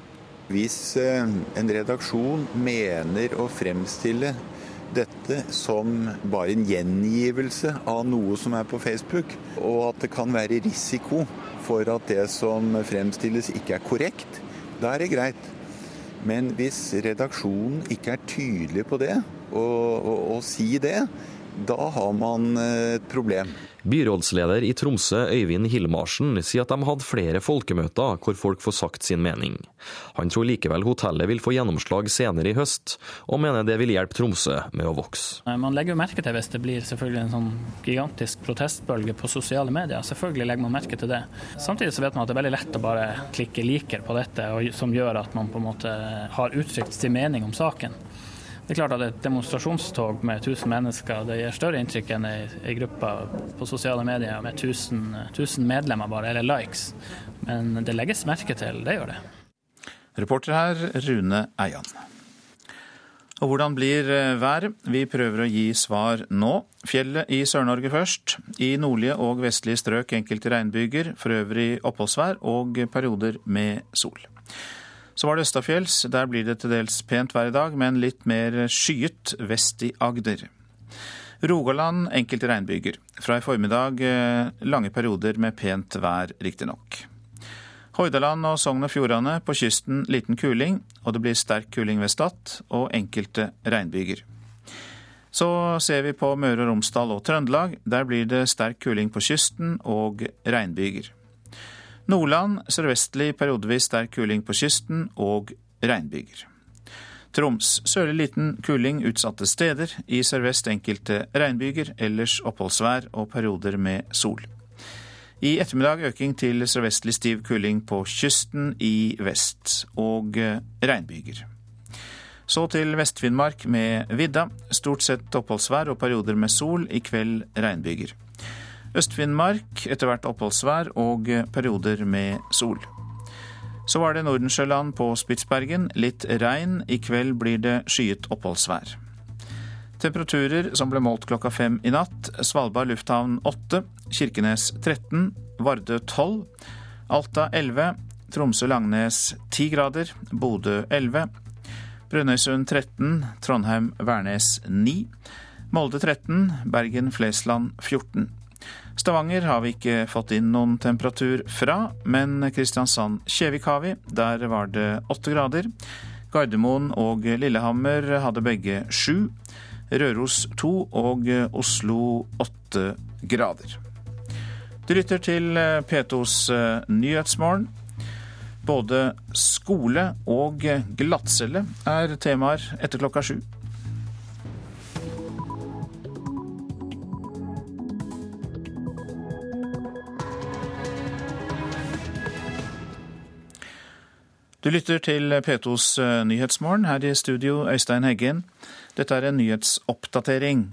Hvis eh, en redaksjon mener å fremstille dette som bare en gjengivelse av noe som er på Facebook, og at det kan være risiko for at det som fremstilles ikke er korrekt, da er det greit. Men hvis redaksjonen ikke er tydelig på det, og, og, og si det, da har man et problem. Byrådsleder i Tromsø, Øyvind Hilmarsen, sier at de hadde flere folkemøter hvor folk får sagt sin mening. Han tror likevel hotellet vil få gjennomslag senere i høst, og mener det vil hjelpe Tromsø med å vokse. Man legger jo merke til hvis det blir selvfølgelig en sånn gigantisk protestbølge på sosiale medier. Selvfølgelig legger man merke til det. Samtidig så vet man at det er veldig lett å bare klikke liker på dette, som gjør at man på en måte har uttrykt sin mening om saken. Det er klart at Et demonstrasjonstog med 1000 mennesker det gir større inntrykk enn ei gruppe på sosiale medier med 1000, 1000 medlemmer bare, eller likes. Men det legges merke til, det gjør det. Reporter her, Rune Eian. Og hvordan blir eh, været? Vi prøver å gi svar nå. Fjellet i Sør-Norge først. I nordlige og vestlige strøk enkelte regnbyger, for øvrig oppholdsvær og perioder med sol. Så var det østafjells. Der blir det til dels pent vær i dag, men litt mer skyet vest i Agder. Rogaland enkelte regnbyger. Fra i formiddag eh, lange perioder med pent vær, riktignok. Hordaland og Sogn og Fjordane på kysten liten kuling, og det blir sterk kuling ved Stad og enkelte regnbyger. Så ser vi på Møre og Romsdal og Trøndelag. Der blir det sterk kuling på kysten og regnbyger. Nordland sørvestlig periodevis sterk kuling på kysten og regnbyger. Troms sørlig liten kuling utsatte steder. I sørvest enkelte regnbyger, ellers oppholdsvær og perioder med sol. I ettermiddag øking til sørvestlig stiv kuling på kysten i vest, og regnbyger. Så til Vest-Finnmark med vidda. Stort sett oppholdsvær og perioder med sol. I kveld regnbyger. Øst-Finnmark etter hvert oppholdsvær og perioder med sol. Så var det Nordensjøland på Spitsbergen. Litt regn. I kveld blir det skyet oppholdsvær. Temperaturer som ble målt klokka fem i natt. Svalbard lufthavn 8, Kirkenes 13, Vardø 12, Alta 11, Tromsø-Langnes 10 grader, Bodø 11, Brønnøysund 13, Trondheim-Værnes 9, Molde 13, Bergen-Flesland 14. Stavanger har vi ikke fått inn noen temperatur fra, men Kristiansand-Kjevik har vi. Der var det åtte grader. Gardermoen og Lillehammer hadde begge sju. Røros to og Oslo åtte grader. Du lytter til P2s Nyhetsmorgen. Både skole og glattcelle er temaer etter klokka sju. Du lytter til P2s eh, Nyhetsmorgen. Her i studio, Øystein Heggen. Dette er en nyhetsoppdatering.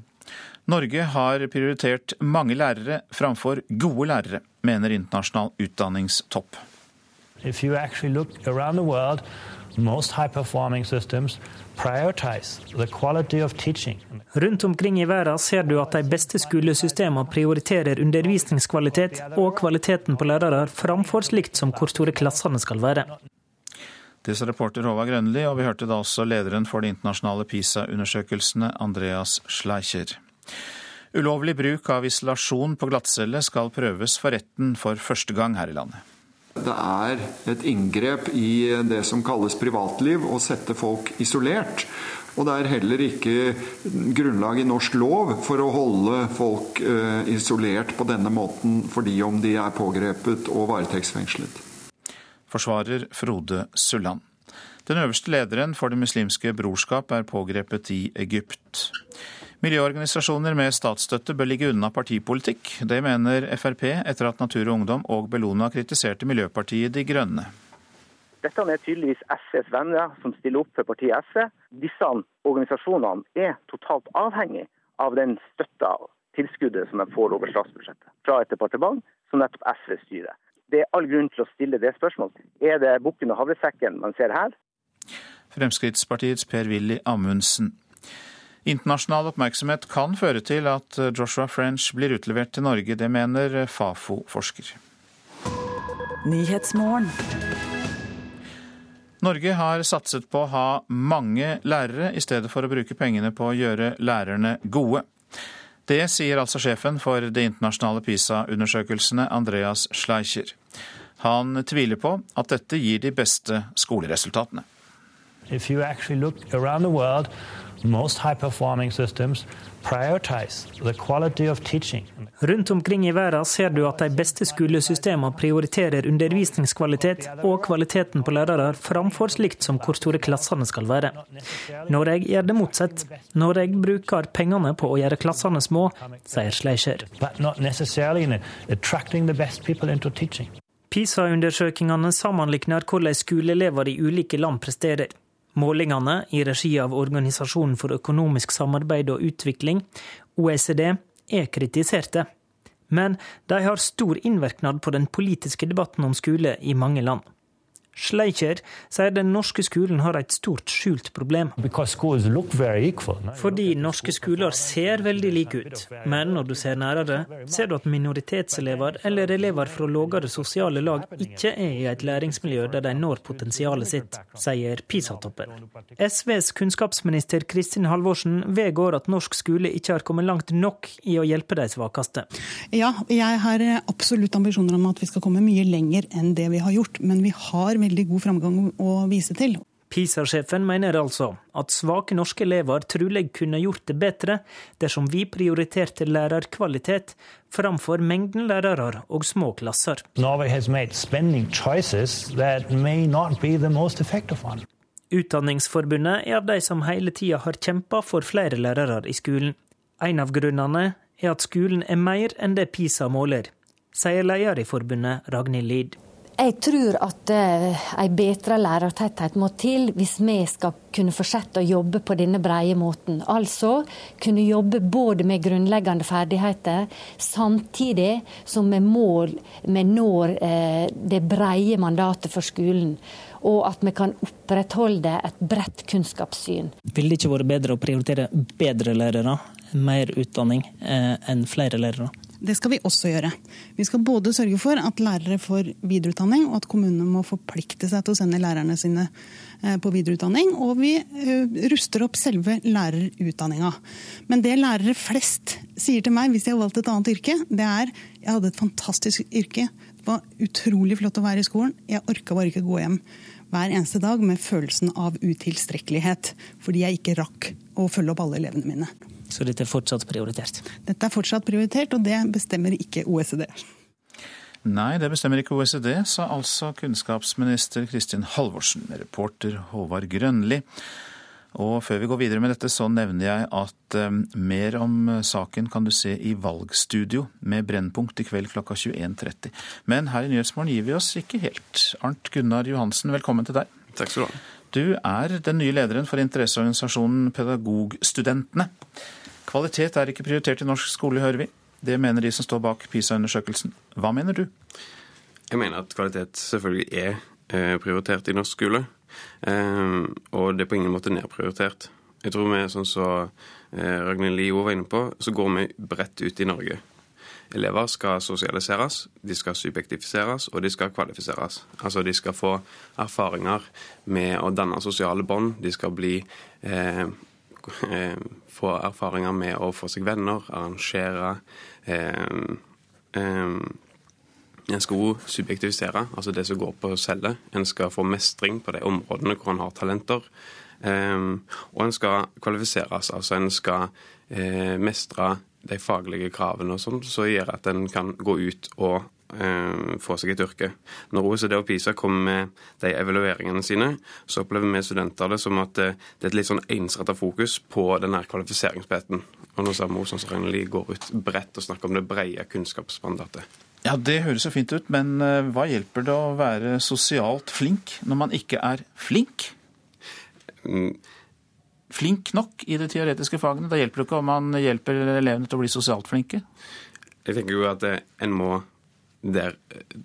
Norge har prioritert mange lærere framfor gode lærere, mener internasjonal utdanningstopp. If you actually look around the world, most high-performing systems prioritize the quality of teaching. Rundt omkring i verden ser du at de beste skolesystemene prioriterer undervisningskvalitet og kvaliteten på lærere framfor slikt som hvor store klassene skal være. Det sa reporter Håvard Grønli, og vi hørte da også lederen for de internasjonale PISA-undersøkelsene, Andreas Schleicher. Ulovlig bruk av isolasjon på glattcelle skal prøves for retten for første gang her i landet. Det er et inngrep i det som kalles privatliv, å sette folk isolert. Og det er heller ikke grunnlag i norsk lov for å holde folk eh, isolert på denne måten fordi om de er pågrepet og varetektsfengslet forsvarer Frode Sulland. Den øverste lederen for Det muslimske brorskap er pågrepet i Egypt. Miljøorganisasjoner med statsstøtte bør ligge unna partipolitikk. Det mener Frp etter at Natur og Ungdom og Bellona kritiserte Miljøpartiet De Grønne. Dette er tydeligvis SVs venner som stiller opp for partiet SV. Disse organisasjonene er totalt avhengig av den støtta tilskuddet som de får over statsbudsjettet fra et departement som nettopp SV styrer det er all grunn til å stille det spørsmålet. Er det bukken og havresekken man ser her? Fremskrittspartiets Per-Willy Amundsen. Internasjonal oppmerksomhet kan føre til at Joshua French blir utlevert til Norge. Det mener Fafo-forsker. Norge har satset på å ha mange lærere, i stedet for å bruke pengene på å gjøre lærerne gode. Det sier altså sjefen for de internasjonale PISA-undersøkelsene, Andreas Schleicher. Han tviler på at dette gir de beste skoleresultatene. If you actually look around the world, most high-performing systems Rundt omkring i verden ser du at de beste skolesystemene prioriterer undervisningskvalitet og kvaliteten på lærere framfor slikt som hvor store klassene skal være. Norge gjør det motsatt. Norge bruker pengene på å gjøre klassene små, sier Schleicher. PISA-undersøkelsene sammenligner hvordan skoleelever i ulike land presterer. Målingene i regi av Organisasjonen for økonomisk samarbeid og utvikling, OECD, er kritiserte. Men de har stor innvirkning på den politiske debatten om skole i mange land. Schleicher sier den norske skolen har et stort skjult problem. Fordi norske skoler ser veldig like ut. Men når du ser nærere, ser du at minoritetselever eller elever fra lavere sosiale lag ikke er i et læringsmiljø der de når potensialet sitt, sier PISA-toppen. SVs kunnskapsminister Kristin Halvorsen vedgår at norsk skole ikke har kommet langt nok i å hjelpe de svakeste. Ja, jeg har absolutt ambisjoner om at vi skal komme mye lenger enn det vi har gjort. Men vi har veldig god framgang å vise til. PISA-sjefen mener altså at svake norske elever trolig kunne gjort det bedre dersom vi prioriterte lærerkvalitet framfor mengden lærere og små klasser. Utdanningsforbundet er av de som hele tida har kjempa for flere lærere i skolen. En av grunnene er at skolen er mer enn det PISA måler, sier leder i forbundet Ragnhild Lid. Jeg tror at uh, en bedre lærertetthet må til hvis vi skal kunne fortsette å jobbe på denne brede måten. Altså kunne jobbe både med grunnleggende ferdigheter, samtidig som vi, mål, vi når uh, det brede mandatet for skolen. Og at vi kan opprettholde et bredt kunnskapssyn. Ville det ikke vært bedre å prioritere bedre lærere, mer utdanning, uh, enn flere lærere? Det skal vi også gjøre. Vi skal både sørge for at lærere får videreutdanning, og at kommunene må forplikte seg til å sende lærerne sine eh, på videreutdanning. Og vi eh, ruster opp selve lærerutdanninga. Men det lærere flest sier til meg hvis de har valgt et annet yrke, det er jeg hadde et fantastisk yrke. Det var utrolig flott å være i skolen. Jeg orka bare ikke gå hjem hver eneste dag med følelsen av utilstrekkelighet fordi jeg ikke rakk å følge opp alle elevene mine. Så dette er fortsatt prioritert? Dette er fortsatt prioritert, og det bestemmer ikke OECD. Nei, det bestemmer ikke OECD, sa altså kunnskapsminister Kristin Halvorsen, reporter Håvard Grønli. Og før vi går videre med dette, så nevner jeg at um, mer om saken kan du se i Valgstudio med Brennpunkt i kveld klokka 21.30. Men her i Nyhetsmorgen gir vi oss ikke helt. Arnt Gunnar Johansen, velkommen til deg. Takk skal du ha. Du er den nye lederen for interesseorganisasjonen Pedagogstudentene. Kvalitet er ikke prioritert i norsk skole, hører vi. Det mener de som står bak PISA-undersøkelsen. Hva mener du? Jeg mener at kvalitet selvfølgelig er eh, prioritert i norsk skole. Eh, og det er på ingen måte nedprioritert. Jeg tror vi, sånn som eh, Ragnhild Lio var inne på, så går vi bredt ut i Norge. Elever skal sosialiseres, de skal subjektifiseres, og de skal kvalifiseres. Altså de skal få erfaringer med å danne sosiale bånd. De skal bli eh, eh, Få erfaringer med å få seg venner, arrangere eh, eh, En skal også subjektivisere, altså det som går på celle. En skal få mestring på de områdene hvor en har talenter. Um, og en skal kvalifiseres, altså en skal eh, mestre de faglige kravene og sånn, så gjør at en kan gå ut og eh, få seg et yrke. Når OECD og PISA kommer med de evalueringene sine, så opplever vi studenter det som at eh, det er et litt sånn ensretta fokus på denne kvalifiseringsbiten. Og nå ser vi også sånn som går ut bredt og snakker om det brede kunnskapsmandatet. Ja, Det høres jo fint ut, men eh, hva hjelper det å være sosialt flink når man ikke er flink? Mm flink nok i de teoretiske fagene? Da hjelper det ikke om man hjelper elevene til å bli sosialt flinke? Jeg tenker jo at en må der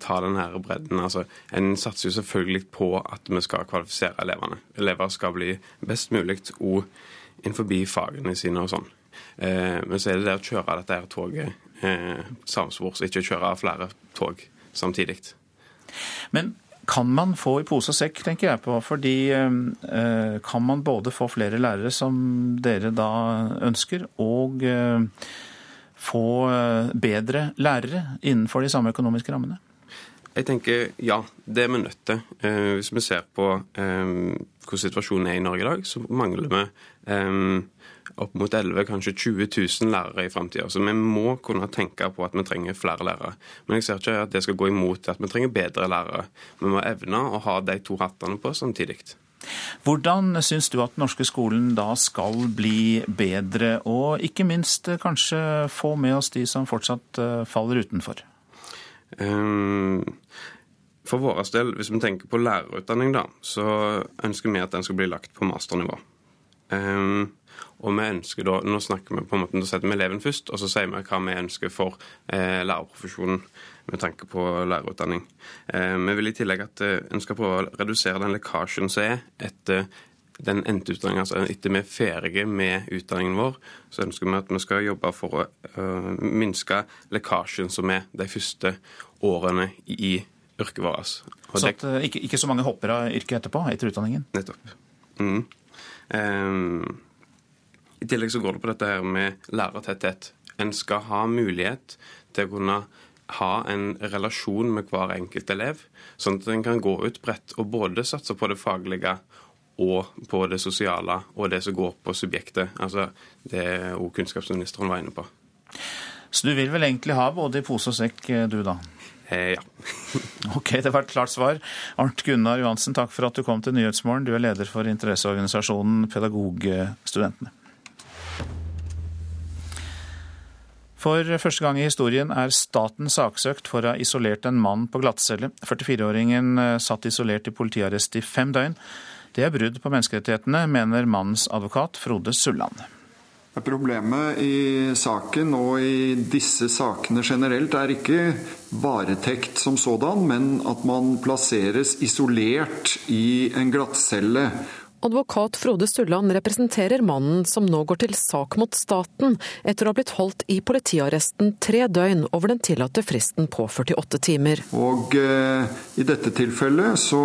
ta den her bredden. Altså, en satser jo selvfølgelig på at vi skal kvalifisere elevene. Elever skal bli best mulig òg innenfor fagene sine og sånn. Eh, men så er det det å kjøre dette her toget eh, samspors, ikke kjøre flere tog samtidig. Men kan man få i pose og sekk, tenker jeg på. Fordi eh, kan man både få flere lærere, som dere da ønsker, og eh, få eh, bedre lærere innenfor de samme økonomiske rammene? Jeg tenker ja, det er vi nødt til. Eh, hvis vi ser på eh, hvordan situasjonen er i Norge i dag, så mangler vi eh, opp mot 11 kanskje 20 000 lærere i framtida. Så vi må kunne tenke på at vi trenger flere lærere. Men jeg ser ikke at det skal gå imot at vi trenger bedre lærere. Vi må evne å ha de to hattene på samtidig. Hvordan syns du at den norske skolen da skal bli bedre, og ikke minst eh, kanskje få med oss de som fortsatt eh, faller utenfor? Um, for vår del, hvis vi tenker på lærerutdanning, da, så ønsker vi at den skal bli lagt på masternivå. Um, og vi ønsker da, Nå snakker vi på en måte, da setter vi eleven først, og så sier vi hva vi ønsker for eh, lærerprofesjonen med tanke på lærerutdanning. Eh, vi vil i tillegg at eh, en skal prøve å redusere den lekkasjen som er etter den endte utdanningen. Altså etter vi er ferdige med utdanningen vår, så ønsker vi at vi skal jobbe for å uh, minske lekkasjen som er de første årene i yrket vårt. så at uh, ikke, ikke, så mange hopper av yrket etterpå, etter utdanningen? Nettopp. Mm. Um, i tillegg så går det på dette her med lærertetthet. En skal ha mulighet til å kunne ha en relasjon med hver enkelt elev, sånn at en kan gå ut bredt og både satse på det faglige og på det sosiale og det som går på subjektet. Altså det òg kunnskapsministeren var inne på. Så du vil vel egentlig ha både i pose og sekk, du da? Eh, ja. (laughs) ok, det var et klart svar. Arnt Gunnar Johansen, takk for at du kom til Nyhetsmorgen. Du er leder for interesseorganisasjonen Pedagogstudentene. For første gang i historien er staten saksøkt for å ha isolert en mann på glattcelle. 44-åringen eh, satt isolert i politiarrest i fem døgn. Det er brudd på menneskerettighetene, mener mannens advokat Frode Sulland. Problemet i saken og i disse sakene generelt er ikke varetekt som sådan, men at man plasseres isolert i en glattcelle Advokat Frode Sulland representerer mannen som nå går til sak mot staten etter å ha blitt holdt i politiarresten tre døgn over den tillatte fristen på 48 timer. Og eh, I dette tilfellet så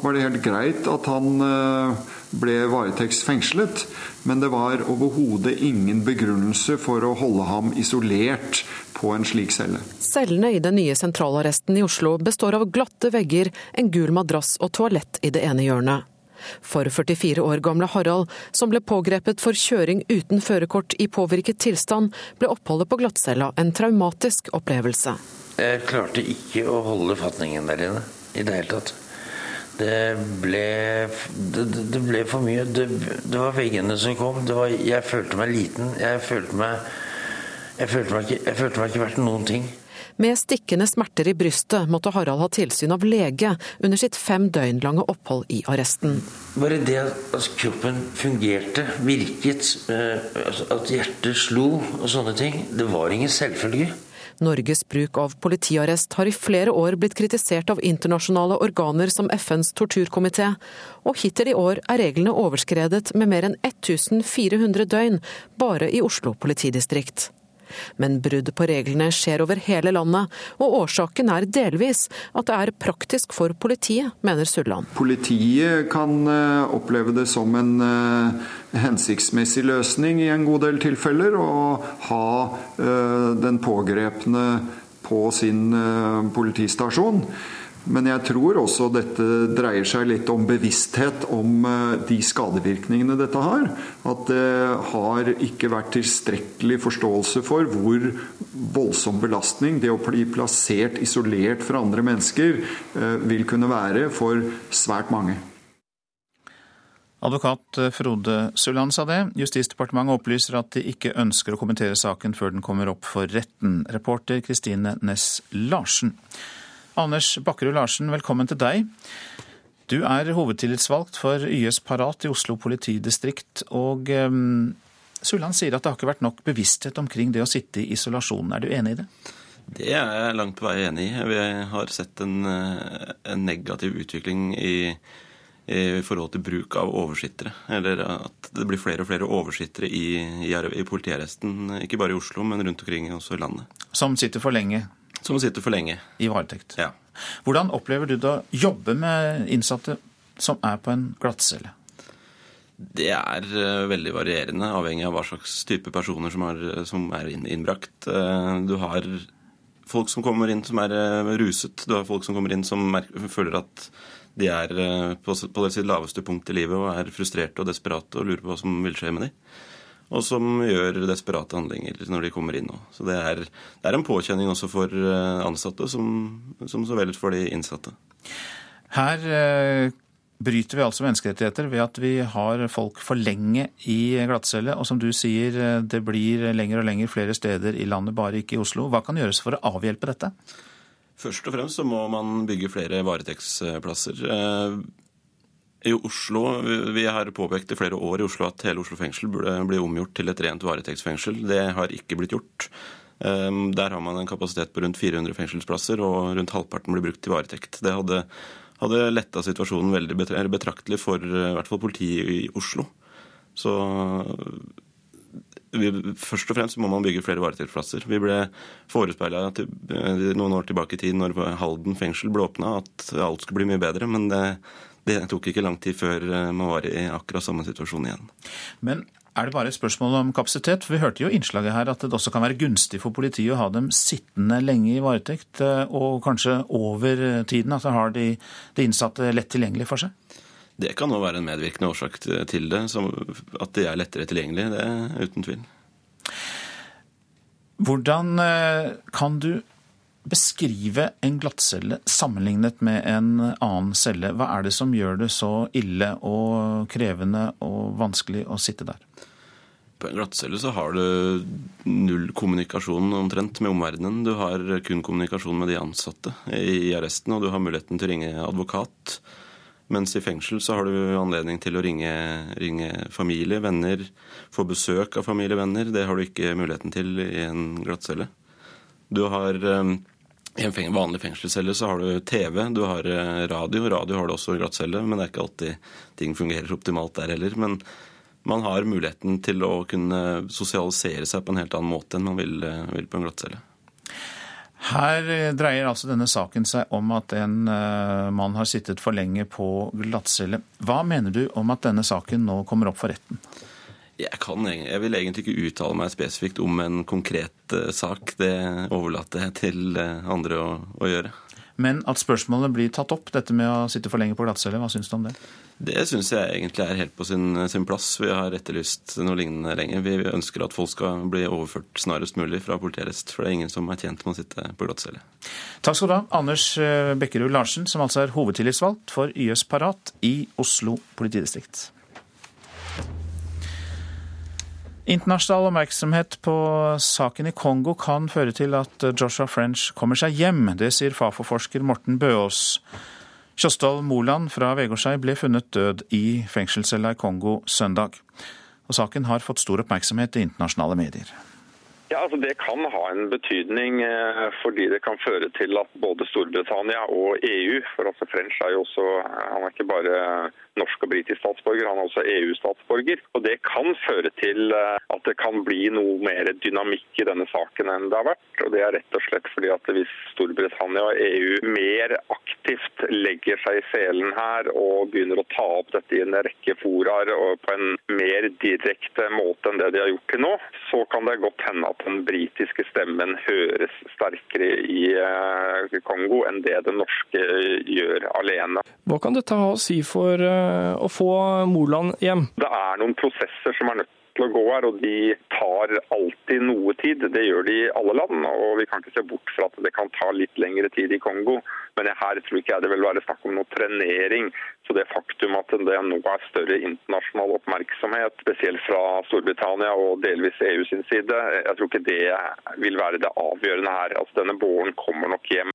var det helt greit at han eh, ble varetektsfengslet, men det var overhodet ingen begrunnelse for å holde ham isolert på en slik celle. Cellene i den nye sentralarresten i Oslo består av glatte vegger, en gul madrass og toalett i det ene hjørnet. For 44 år gamle Harald, som ble pågrepet for kjøring uten førerkort i påvirket tilstand, ble oppholdet på glattcella en traumatisk opplevelse. Jeg klarte ikke å holde fatningen der inne i det hele tatt. Det ble, det, det ble for mye. Det, det, var veggene som kom. Var, jeg følte meg liten. Jeg følte meg, jeg følte meg, ikke, verdt noen ting. Med stikkende smerter i brystet måtte Harald ha tilsyn av lege under sitt fem døgn lange opphold i arresten. Bare det at kroppen fungerte, virket, eh, altså at hjertet slo og sånne ting, det var ingen selvfølge. Norges bruk av politiarrest har i flere år blitt kritisert av internasjonale organer som FNs torturkomité, og hittil i år er reglene overskredet med mer enn 1400 døgn bare i Oslo politidistrikt. Men brudd på reglene skjer over hele landet, og årsaken er delvis at det er praktisk for politiet, mener Sulland. Politiet kan eh, oppleve det som en eh, hensiktsmessig løsning i en god del tilfeller, å ha eh, den pågrepne på sin politistasjon. Men jeg tror også dette dreier seg litt om bevissthet om eh, de skadevirkningene dette har. At det har ikke vært tilstrekkelig forståelse for hvor voldsom belastning det å bli plassert isolert fra andre mennesker eh, vil kunne være for svært mange. Advokat Frode Sulland sa det. Justisdepartementet opplyser at de ikke ønsker å kommentere saken før den kommer opp for retten. Reporter Kristine Næss Larsen. Anders Bakkerud Larsen, velkommen til deg. Du er hovedtillitsvalgt for YS Parat i Oslo politidistrikt. Og um, Sulland sier at det har ikke vært nok bevissthet omkring det å sitte i isolasjon. Er du enig i det? Det er jeg langt på vei enig i. Vi har sett en, eh, en negativ utvikling i, i, forhold til bruk av oversittere. Eller at det blir flere og flere oversittere i, i, i politiarresten. Ikke bare i Oslo, men rundt omkring også i landet. Som sitter for lenge? Som sitter for lenge. I varetekt. Ja. Hvordan opplever du det å jobbe med innsatte som er på en glattcelle? Det er eh, veldig varierende, avhengig av hva slags type personer som er, som er innbrakt. Eh, du har folk som kommer inn som er eh, ruset. Du har folk som kommer inn som føler at de er på, på sitt laveste punkt i livet og er frustrerte og desperate og lurer på hva som vil skje med dem og som gjør desperate handlinger når de kommer inn. nå. Så det er, det er en påkjenning også for eh, ansatte, som, som så vel for de innsatte. Her eh, bryter vi altså menneskerettigheter ved at vi har folk for lenge i glattcelle. Og som du sier, eh, det blir lenger og lenger flere steder i landet, bare ikke i Oslo. Hva kan gjøres for å avhjelpe dette? Først og fremst så må man bygge flere varetektsplasser. I Oslo, Vi har påpekt i flere år i Oslo at hele Oslo fengsel burde bli omgjort til et rent varetektsfengsel. Det har ikke blitt gjort. Ehm, der har man en kapasitet på rundt 400 fengselsplasser, og rundt halvparten blir brukt til varetekt. Det hadde, hadde letta situasjonen veldig betraktelig for i hvert fall politiet i Oslo. Så vi, først og fremst må man bygge flere varetektsplasser. Vi ble forespeila noen år tilbake i tid, når Halden fengsel ble åpna, at alt skulle bli mye bedre. Men det, det tok ikke lang tid før eh, man var i akkurat samme situasjon igjen. Men er det bare et spørsmål om kapasitet? For Vi hørte jo innslaget her at det også kan være gunstig for politiet å ha dem sittende lenge i varetekt, eh, og kanskje over tiden. At de har de, de innsatte lett tilgjengelig for seg? Det kan òg være en medvirkende årsak til det. at de er lettere tilgjengelig, det er uten tvil. Hvordan eh, kan du beskrive en glattcelle sammenlignet med en annen celle. Hva er det som gjør det så ille og krevende og vanskelig å sitte der? På en glattcelle så har du null kommunikasjon omtrent med omverdenen. Du har kun kommunikasjon med de ansatte i arresten, og du har muligheten til å ringe advokat. Mens i fengsel så har du anledning til å ringe, ringe familie, venner, få besøk av familie, venner. Det har du ikke muligheten til i en glattcelle. Du har I en vanlig fengselscelle så har du TV, du har radio. Radio har du også i glattcelle, men det er ikke alltid ting fungerer optimalt der heller. Men man har muligheten til å kunne sosialisere seg på en helt annen måte enn man vil, vil på en glattcelle. Her dreier altså denne saken seg om at en mann har sittet for lenge på glattcelle. Hva mener du om at denne saken nå kommer opp for retten? Jeg, kan, jeg vil egentlig ikke uttale meg spesifikt om en konkret uh, sak. Det overlater jeg til uh, andre å, å gjøre. Men at spørsmålet blir tatt opp, dette med å sitte for lenge på glattcelle, hva syns du om det? Det syns jeg egentlig er helt på sin, sin, plass. Vi har etterlyst noe lignende lenge. Vi ønsker at folk skal bli overført snarest mulig fra politiarrest, for det er ingen som er tjent med å sitte på glattcelle. Takk skal du ha, Anders eh, Bekkerud Larsen, som altså er hovedtillitsvalgt for YS Parat i Oslo politidistrikt. Internasjonal oppmerksomhet på saken i Kongo kan føre til at Joshua French kommer seg hjem. Det sier Fafo-forsker Morten Bøås. Kjostolv Moland fra Vegårshei ble funnet død i fengselscella i Kongo søndag. Og saken har fått stor oppmerksomhet i internasjonale medier. Ja, altså Det kan ha en betydning eh, fordi det kan føre til at både Storbritannia og EU For altså French er jo også Han er ikke bare norsk og britisk statsborger, han er også EU-statsborger. Og Det kan føre til eh, at det kan bli noe mer dynamikk i denne saken enn det har vært. Og Det er rett og slett fordi at hvis Storbritannia og EU mer aktivt legger seg i selen her og begynner å ta opp dette i en rekke foraer på en mer direkte måte enn det de har gjort til nå, så kan det godt hende at den britiske stemmen høres sterkere i eh, Kongo enn det den norske gjør alene. Hva kan dette ha å si for eh, å få Moland hjem? Det er noen prosesser som er nødt til å gå her, og de tar alltid noe tid. Det gjør de i alle land. og Vi kan ikke se bort fra at det kan ta litt lengre tid i Kongo. Men her tror ikke jeg det vil være snakk om noe trenering. Så det faktum at det nå er større internasjonal oppmerksomhet, spesielt fra Storbritannia og delvis EU sin side, jeg tror ikke det vil være det avgjørende her. Altså Denne båren kommer nok hjem.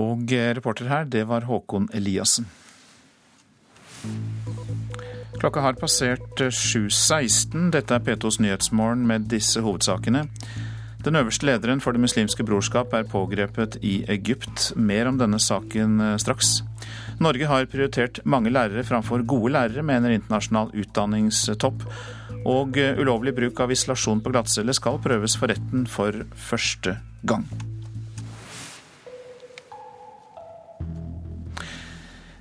Og reporter her, det var Håkon Eliassen. Klokka har passert 7.16. Dette er P2s Nyhetsmorgen med disse hovedsakene. Den øverste lederen for Det muslimske brorskap er pågrepet i Egypt. Mer om denne saken eh, straks. Norge har prioritert mange lærere framfor gode lærere, mener internasjonal utdanningstopp. Og eh, ulovlig bruk av isolasjon på glattcelle skal prøves for retten for første gang.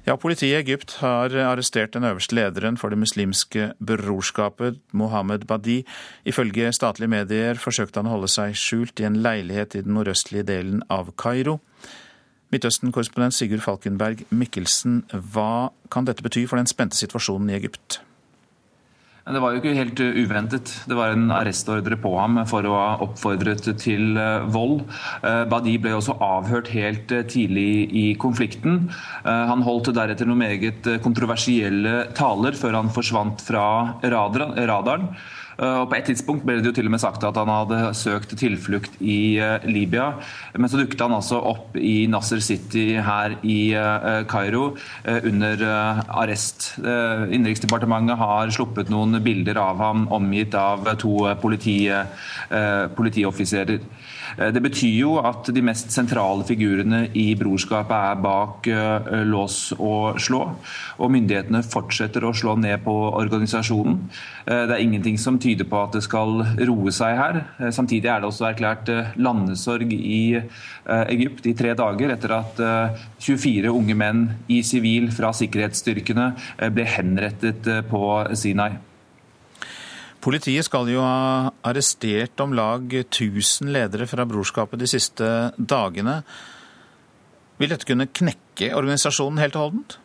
Ja, Politiet i Egypt har arrestert den øverste lederen for det muslimske brorskapet, Mohammed Badi. Ifølge statlige medier forsøkte han å holde seg skjult i en leilighet i den nordøstlige delen av Kairo. Midtøsten-korrespondent Sigurd Falkenberg Mikkelsen, hva kan dette bety for den spente situasjonen i Egypt? Det var jo ikke helt eh, uventet. Det var en arrestordre på ham for å ha oppfordret til eh, vold. Eh, Badi ble også avhørt helt tidlig i konflikten. Han holdt deretter noen meget kontroversielle taler før han forsvant fra radaren. Og På et tidspunkt ble det jo til og med sagt at han hadde søkt tilflukt i eh, Libya. Men så dukket han altså opp i Nasser City her i eh, Kairo eh, under arrest. Innenriksdepartementet har sluppet noen bilder av ham omgitt av to politi, politioffiserer. Eh, det betyr jo at de mest sentrale figurene i brorskapet er bak eh, lås og slå. Og myndighetene fortsetter å slå ned på organisasjonen. Eh, det er ingenting som tyder på at det skal roe seg her. Samtidig er det også erklært landesorg i Egypt i tre dager etter at 24 unge menn i sivil fra sikkerhetsstyrkene ble henrettet på Sinai. Politiet skal jo ha arrestert om lag 1000 ledere fra brorskapet de siste dagene. Vil dette kunne knekke organisasjonen helt og holdent?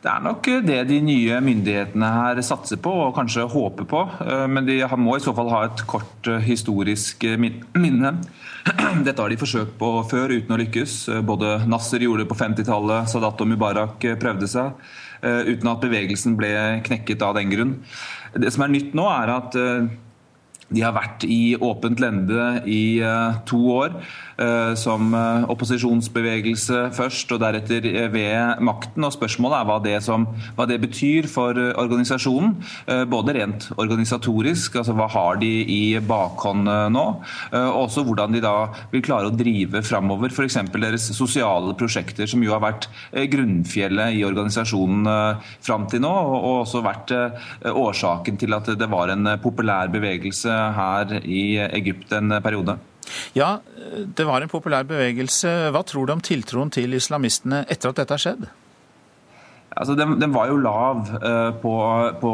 Det er nok det de nye myndighetene her satser på og kanskje håper på. Eh, men de må i så fall ha et kort eh, historisk eh, minne. (clears throat) Dette har de forsøkt på før uten å lykkes. Både Nasser gjorde det på 50-tallet, Sadat og Mubarak prøvde seg. Uten at bevegelsen ble knekket av den grunn. Det som er nytt nå, er at De har vært i åpent lende i to år. Eh, som eh, opposisjonsbevegelse først, og deretter eh, ved makten. Og Spørsmålet er hva det, som, hva det betyr for organisasjonen. Både rent organisatorisk, altså hva har de i bakhånd nå, og også hvordan de da vil klare å drive framover f.eks. deres sosiale prosjekter, som jo har vært grunnfjellet i organisasjonen fram til nå, og også vært årsaken til at det var en populær bevegelse her i Egypt en periode. Ja, det var en populær bevegelse. Hva tror du om tiltroen til islamistene etter at dette har skjedd? Altså, den, den, var jo lav uh, på, på,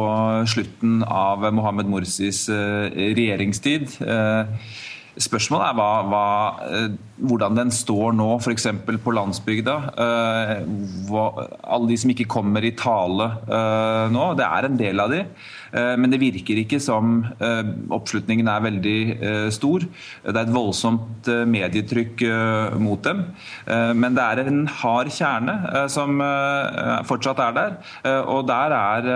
slutten av Mohammed Morsis uh, regjeringstid. Uh, Spørsmålet er hva, hva, eh, hvordan den står nå, f.eks. på landsbygda. Eh, hva, alle de som ikke kommer i tale eh, nå. Det er en del av de, men det virker ikke som oppslutningen er veldig stor. Det er et voldsomt medietrykk mot dem. Men det er en hard kjerne som fortsatt er der. Og der er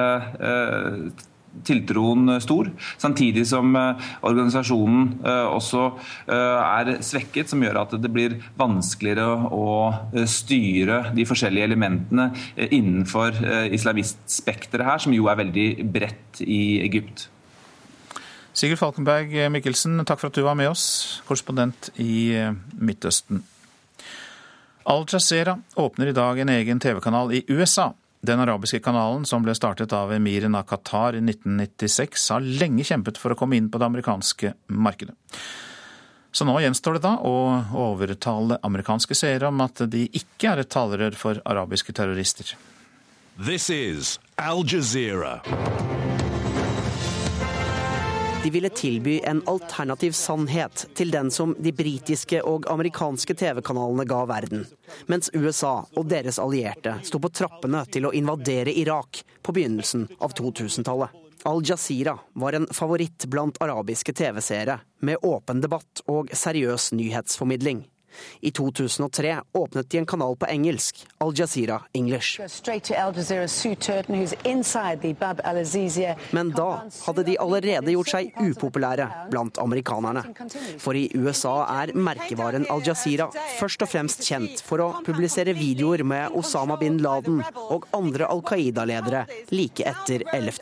tiltroen stor, samtidig som eh, organisasjonen eh, også eh, er svekket, som gjør at det blir vanskeligere å styre de forskjellige elementene innenfor islamistspekteret her, som jo er veldig bredt i Egypt. Sigurd Falkenberg Mikkelsen, takk for at du var med oss, korrespondent i Midtøsten. Al Jazeera åpner i dag en egen TV-kanal i USA. Den arabiske kanalen, som ble startet av emiren av Qatar i 1996, har lenge kjempet for å komme inn på det amerikanske markedet. Så nå gjenstår det da å overtale amerikanske seere om at de ikke er et talerør for arabiske terrorister. This is Al Jazeera. De ville tilby en alternativ sannhet til den som de britiske og amerikanske TV-kanalene ga verden, mens USA og deres allierte sto på trappene til å invadere Irak på begynnelsen av 2000-tallet. Al Jazeera var en favoritt blant arabiske TV-seere, med åpen debatt og seriøs nyhetsformidling. I 2003 åpnet de en kanal på engelsk, Al Jazeera English. Men da hadde de allerede gjort seg upopulære blant amerikanerne. For i USA er merkevaren Al Jazeera først og fremst kjent for å publisere videoer med Osama bin Laden og andre Al Qaida-ledere like etter 11.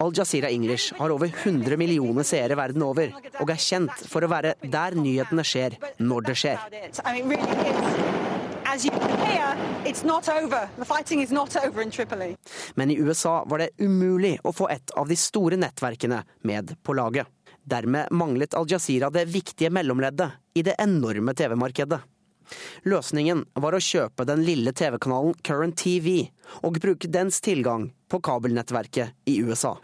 Al Jazeera English har over 100 millioner seere verden over, og er kjent for å være der nyhetene skjer, når det skjer. Men i USA var det umulig å få et av de store nettverkene med på laget. Dermed manglet Al Jazeera det viktige mellomleddet i det enorme TV-markedet. Løsningen var å kjøpe den lille TV-kanalen Current TV og bruke dens tilgang på kabelnettverket i USA.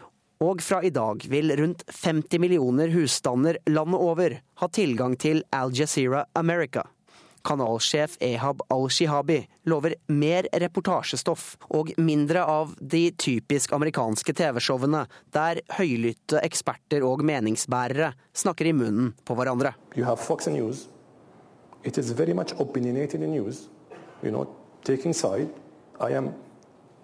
Og fra i dag vil rundt 50 millioner husstander landet over ha tilgang til Al Jazeera America. Kanalsjef Ehab al-Shihabi lover mer reportasjestoff og mindre av de typisk amerikanske TV-showene der høylytte eksperter og meningsbærere snakker i munnen på hverandre. Fox News. It is very much opinionated in news. You know, taking side. I am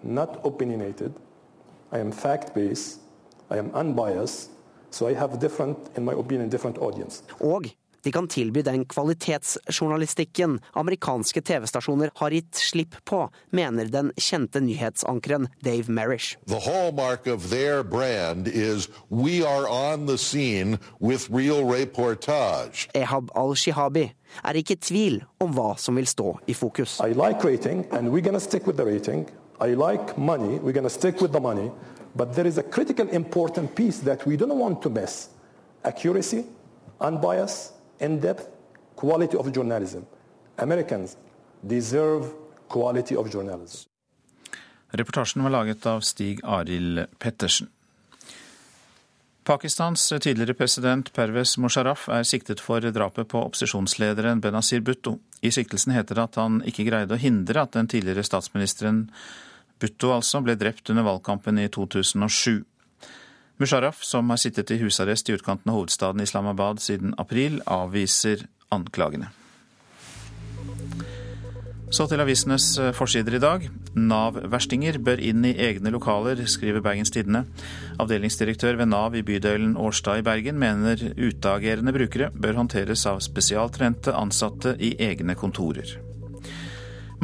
not. I am fact-based. I am unbiased, so I have different, in my opinion, different audience. Og de kan tilby den kvalitetsjournalistikken amerikanske TV-stasjoner har gitt slipp på, mener den kjente nyhetsankeren Dave Marish. The hallmark of their brand is we are on the scene with real reportage. Ehab al-Shihabi er ikke i tvil om hva som vil stå i fokus. I like rating, and we're gonna stick with the rating. I like money, we're gonna stick with the money. But there is a critical important piece that we don't want to miss. Accuracy, unbiased, in-depth, quality of journalism. Americans deserve quality of journalism. Reportasjen var laget av Stig Arild Pettersen. Pakistans tidligere president Pervez Musharraf er siktet for drapet på opposisjonslederen Benazir Bhutto. I siktelsen heter det at han ikke greide å hindre at den tidligere statsministeren Bhutto altså ble drept under valgkampen i 2007. Musharraf, som har sittet i husarrest i utkanten av hovedstaden Islamabad siden april, avviser anklagene. Så til avisenes forsider i dag. Nav-verstinger bør inn i egne lokaler, skriver Bergens Tidende. Avdelingsdirektør ved Nav i bydelen Årstad i Bergen mener utagerende brukere bør håndteres av spesialtrente ansatte i egne kontorer.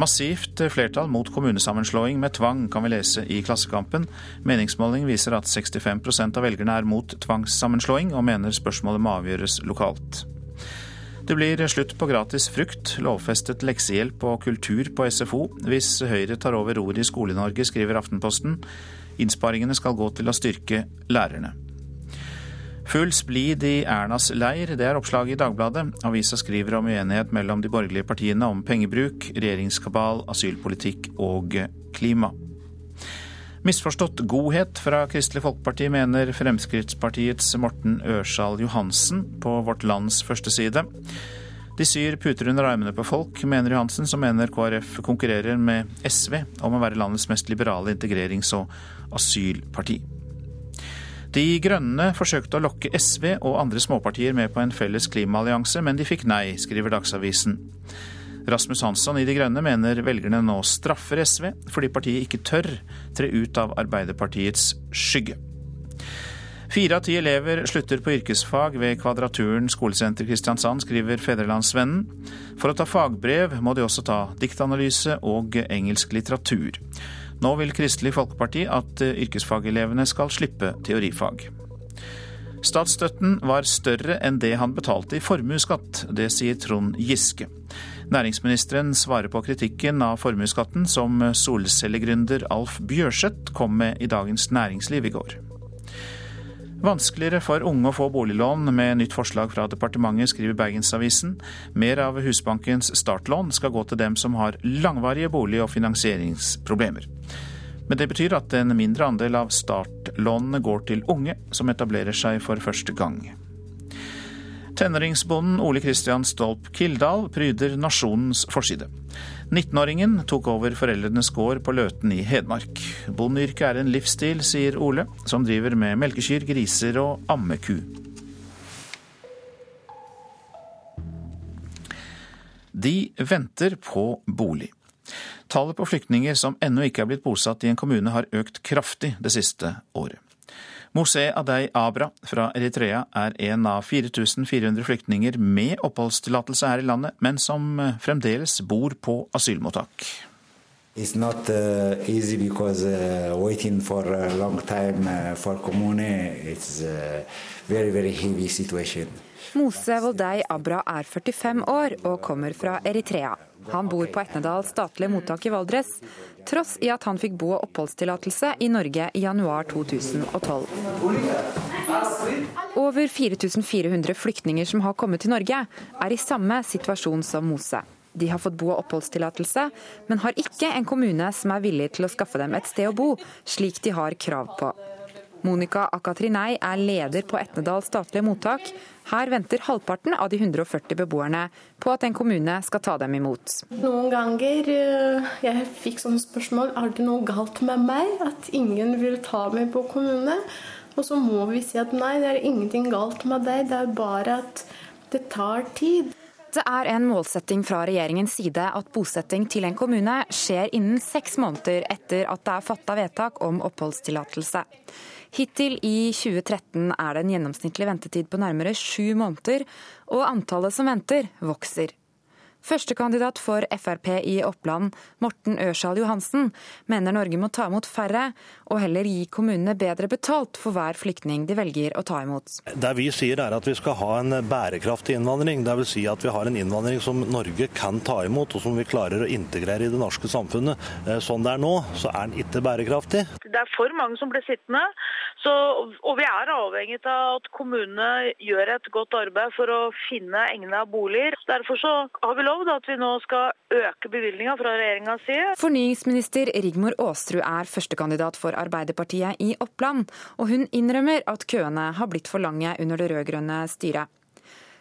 Massivt flertall mot kommunesammenslåing med tvang, kan vi lese i Klassekampen. Meningsmåling viser at 65% av velgerne er mot tvangssammenslåing, og mener spørsmålet må avgjøres lokalt. Det blir slutt på gratis frukt, lovfestet leksehjelp og kultur på SFO hvis Høyre tar over roret i Skole-Norge, skriver Aftenposten. Innsparingene skal gå til å styrke lærerne. Full splid i Ernas leir, det er oppslaget i Dagbladet. Avisa skriver om uenighet mellom de borgerlige partiene om pengebruk, regjeringskabal, asylpolitikk og klima. Misforstått godhet fra Kristelig Folkeparti, mener Fremskrittspartiets Morten Ørsal Johansen på Vårt Lands første side. De syr puter under armene på folk, mener Johansen, som mener KrF konkurrerer med SV om å være landets mest liberale integrerings- og asylparti. De Grønne forsøkte å lokke SV og andre småpartier med på en felles klimaallianse, men de fikk nei, skriver Dagsavisen. Rasmus Hansson i De Grønne mener velgerne nå straffer SV fordi partiet ikke tør tre ut av Arbeiderpartiets skygge. Fire av ti elever slutter på yrkesfag ved Kvadraturen skolesenter Kristiansand, skriver Fedrelandsvennen. For å ta fagbrev må de også ta diktanalyse og engelsk litteratur. Nå vil Kristelig Folkeparti at yrkesfagelevene skal slippe teorifag. Statsstøtten var større enn det han betalte i formuesskatt. Det sier Trond Giske. Næringsministeren svarer på kritikken av formuesskatten som solcellegründer Alf Bjørseth kom med i Dagens Næringsliv i går. Vanskeligere for unge å få boliglån med nytt forslag fra departementet, skriver Bergensavisen. Mer av Husbankens startlån skal gå til dem som har langvarige bolig- og finansieringsproblemer. Men det betyr at en mindre andel av startlånene går til unge som etablerer seg for første gang. Tenåringsbonden Ole Kristian Stolp Kildahl pryder nasjonens forside. 19-åringen tok over foreldrenes gård på Løten i Hedmark. Bondeyrket er en livsstil, sier Ole, som driver med melkekyr, griser og ammeku. De venter på bolig. Tallet på flyktninger som ennå ikke er blitt bosatt i en kommune, har økt kraftig det siste året. Mosé Adei Abra fra Eritrea er en av 4400 flyktninger med oppholdstillatelse her i landet, men som fremdeles bor på asylmottak. It's not uh, easy because uh, waiting for a long time uh, for kommune, it's a very, very heavy situation. Mose Voldei Abra er 45 år og kommer fra Eritrea. Han bor på Etnedal statlige mottak i Valdres, tross i at han fikk bo- og oppholdstillatelse i Norge i januar 2012. Over 4400 flyktninger som har kommet til Norge, er i samme situasjon som Mose. De har fått bo- og oppholdstillatelse, men har ikke en kommune som er villig til å skaffe dem et sted å bo, slik de har krav på. Monica Akatrinei er leder på Etnedal statlige mottak. Her venter halvparten av de 140 beboerne på at en kommune skal ta dem imot. Noen ganger eh, jeg fikk sånne spørsmål er det noe galt med meg, at ingen vil ta meg på kommune. Og så må vi si at nei, det er ingenting galt med deg, det er bare at det tar tid. Det er en målsetting fra regjeringens side at bosetting til en kommune skjer innen seks måneder etter at det er fatta vedtak om oppholdstillatelse. Hittil i 2013 er det en gjennomsnittlig ventetid på nærmere sju måneder, og antallet som venter, vokser. Førstekandidat for Frp i Oppland, Morten Ørsal Johansen, mener Norge må ta imot færre, og heller gi kommunene bedre betalt for hver flyktning de velger å ta imot. Det vi sier er at vi skal ha en bærekraftig innvandring. Dvs. Si at vi har en innvandring som Norge kan ta imot, og som vi klarer å integrere i det norske samfunnet. Sånn det er nå, så er den ikke bærekraftig. Det er for mange som blir sittende, så, og vi er avhengig av at kommunene gjør et godt arbeid for å finne egna boliger. Derfor så har vi lovd at vi nå skal øke bevilgninga fra regjeringas side. Fornyingsminister Rigmor Aasrud er førstekandidat for Arbeiderpartiet i Oppland, og hun innrømmer at køene har blitt for lange under det rød-grønne styret.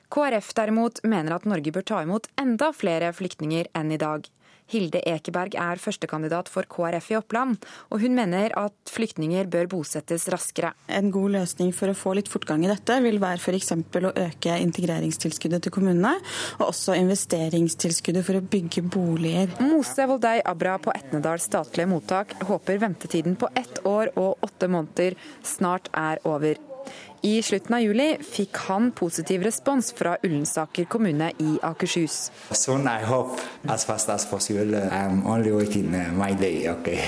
KrF derimot mener at Norge bør ta imot enda flere flyktninger enn i dag. Hilde Ekeberg er førstekandidat for KrF i Oppland, og hun mener at flyktninger bør bosettes raskere. En god løsning for å få litt fortgang i dette vil være f.eks. å øke integreringstilskuddet til kommunene, og også investeringstilskuddet for å bygge boliger. Mose Voldei Abra på Etnedal statlige mottak håper ventetiden på ett år og åtte måneder snart er over. I slutten av juli fikk han positiv respons fra Ullensaker kommune i Akershus. Sånn I hope as fast as possible. I'm only waiting uh, my day, okay.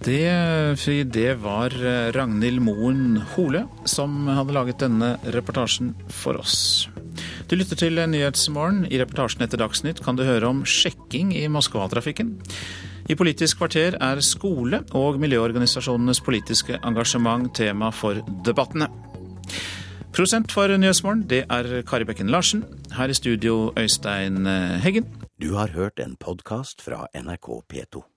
Det, det var eh, Ragnhild Moen Hole som hadde laget denne reportasjen for oss. Du lytter til Nyhetsmorgen. I reportasjen etter Dagsnytt kan du høre om sjekking i Moskva-trafikken. I Politisk kvarter er skole og miljøorganisasjonenes politiske engasjement tema for debattene. Prosent for Nyhetsmorgen, det er Kari Bekken Larsen. Her i studio, Øystein Heggen. Du har hørt en podkast fra NRK P2.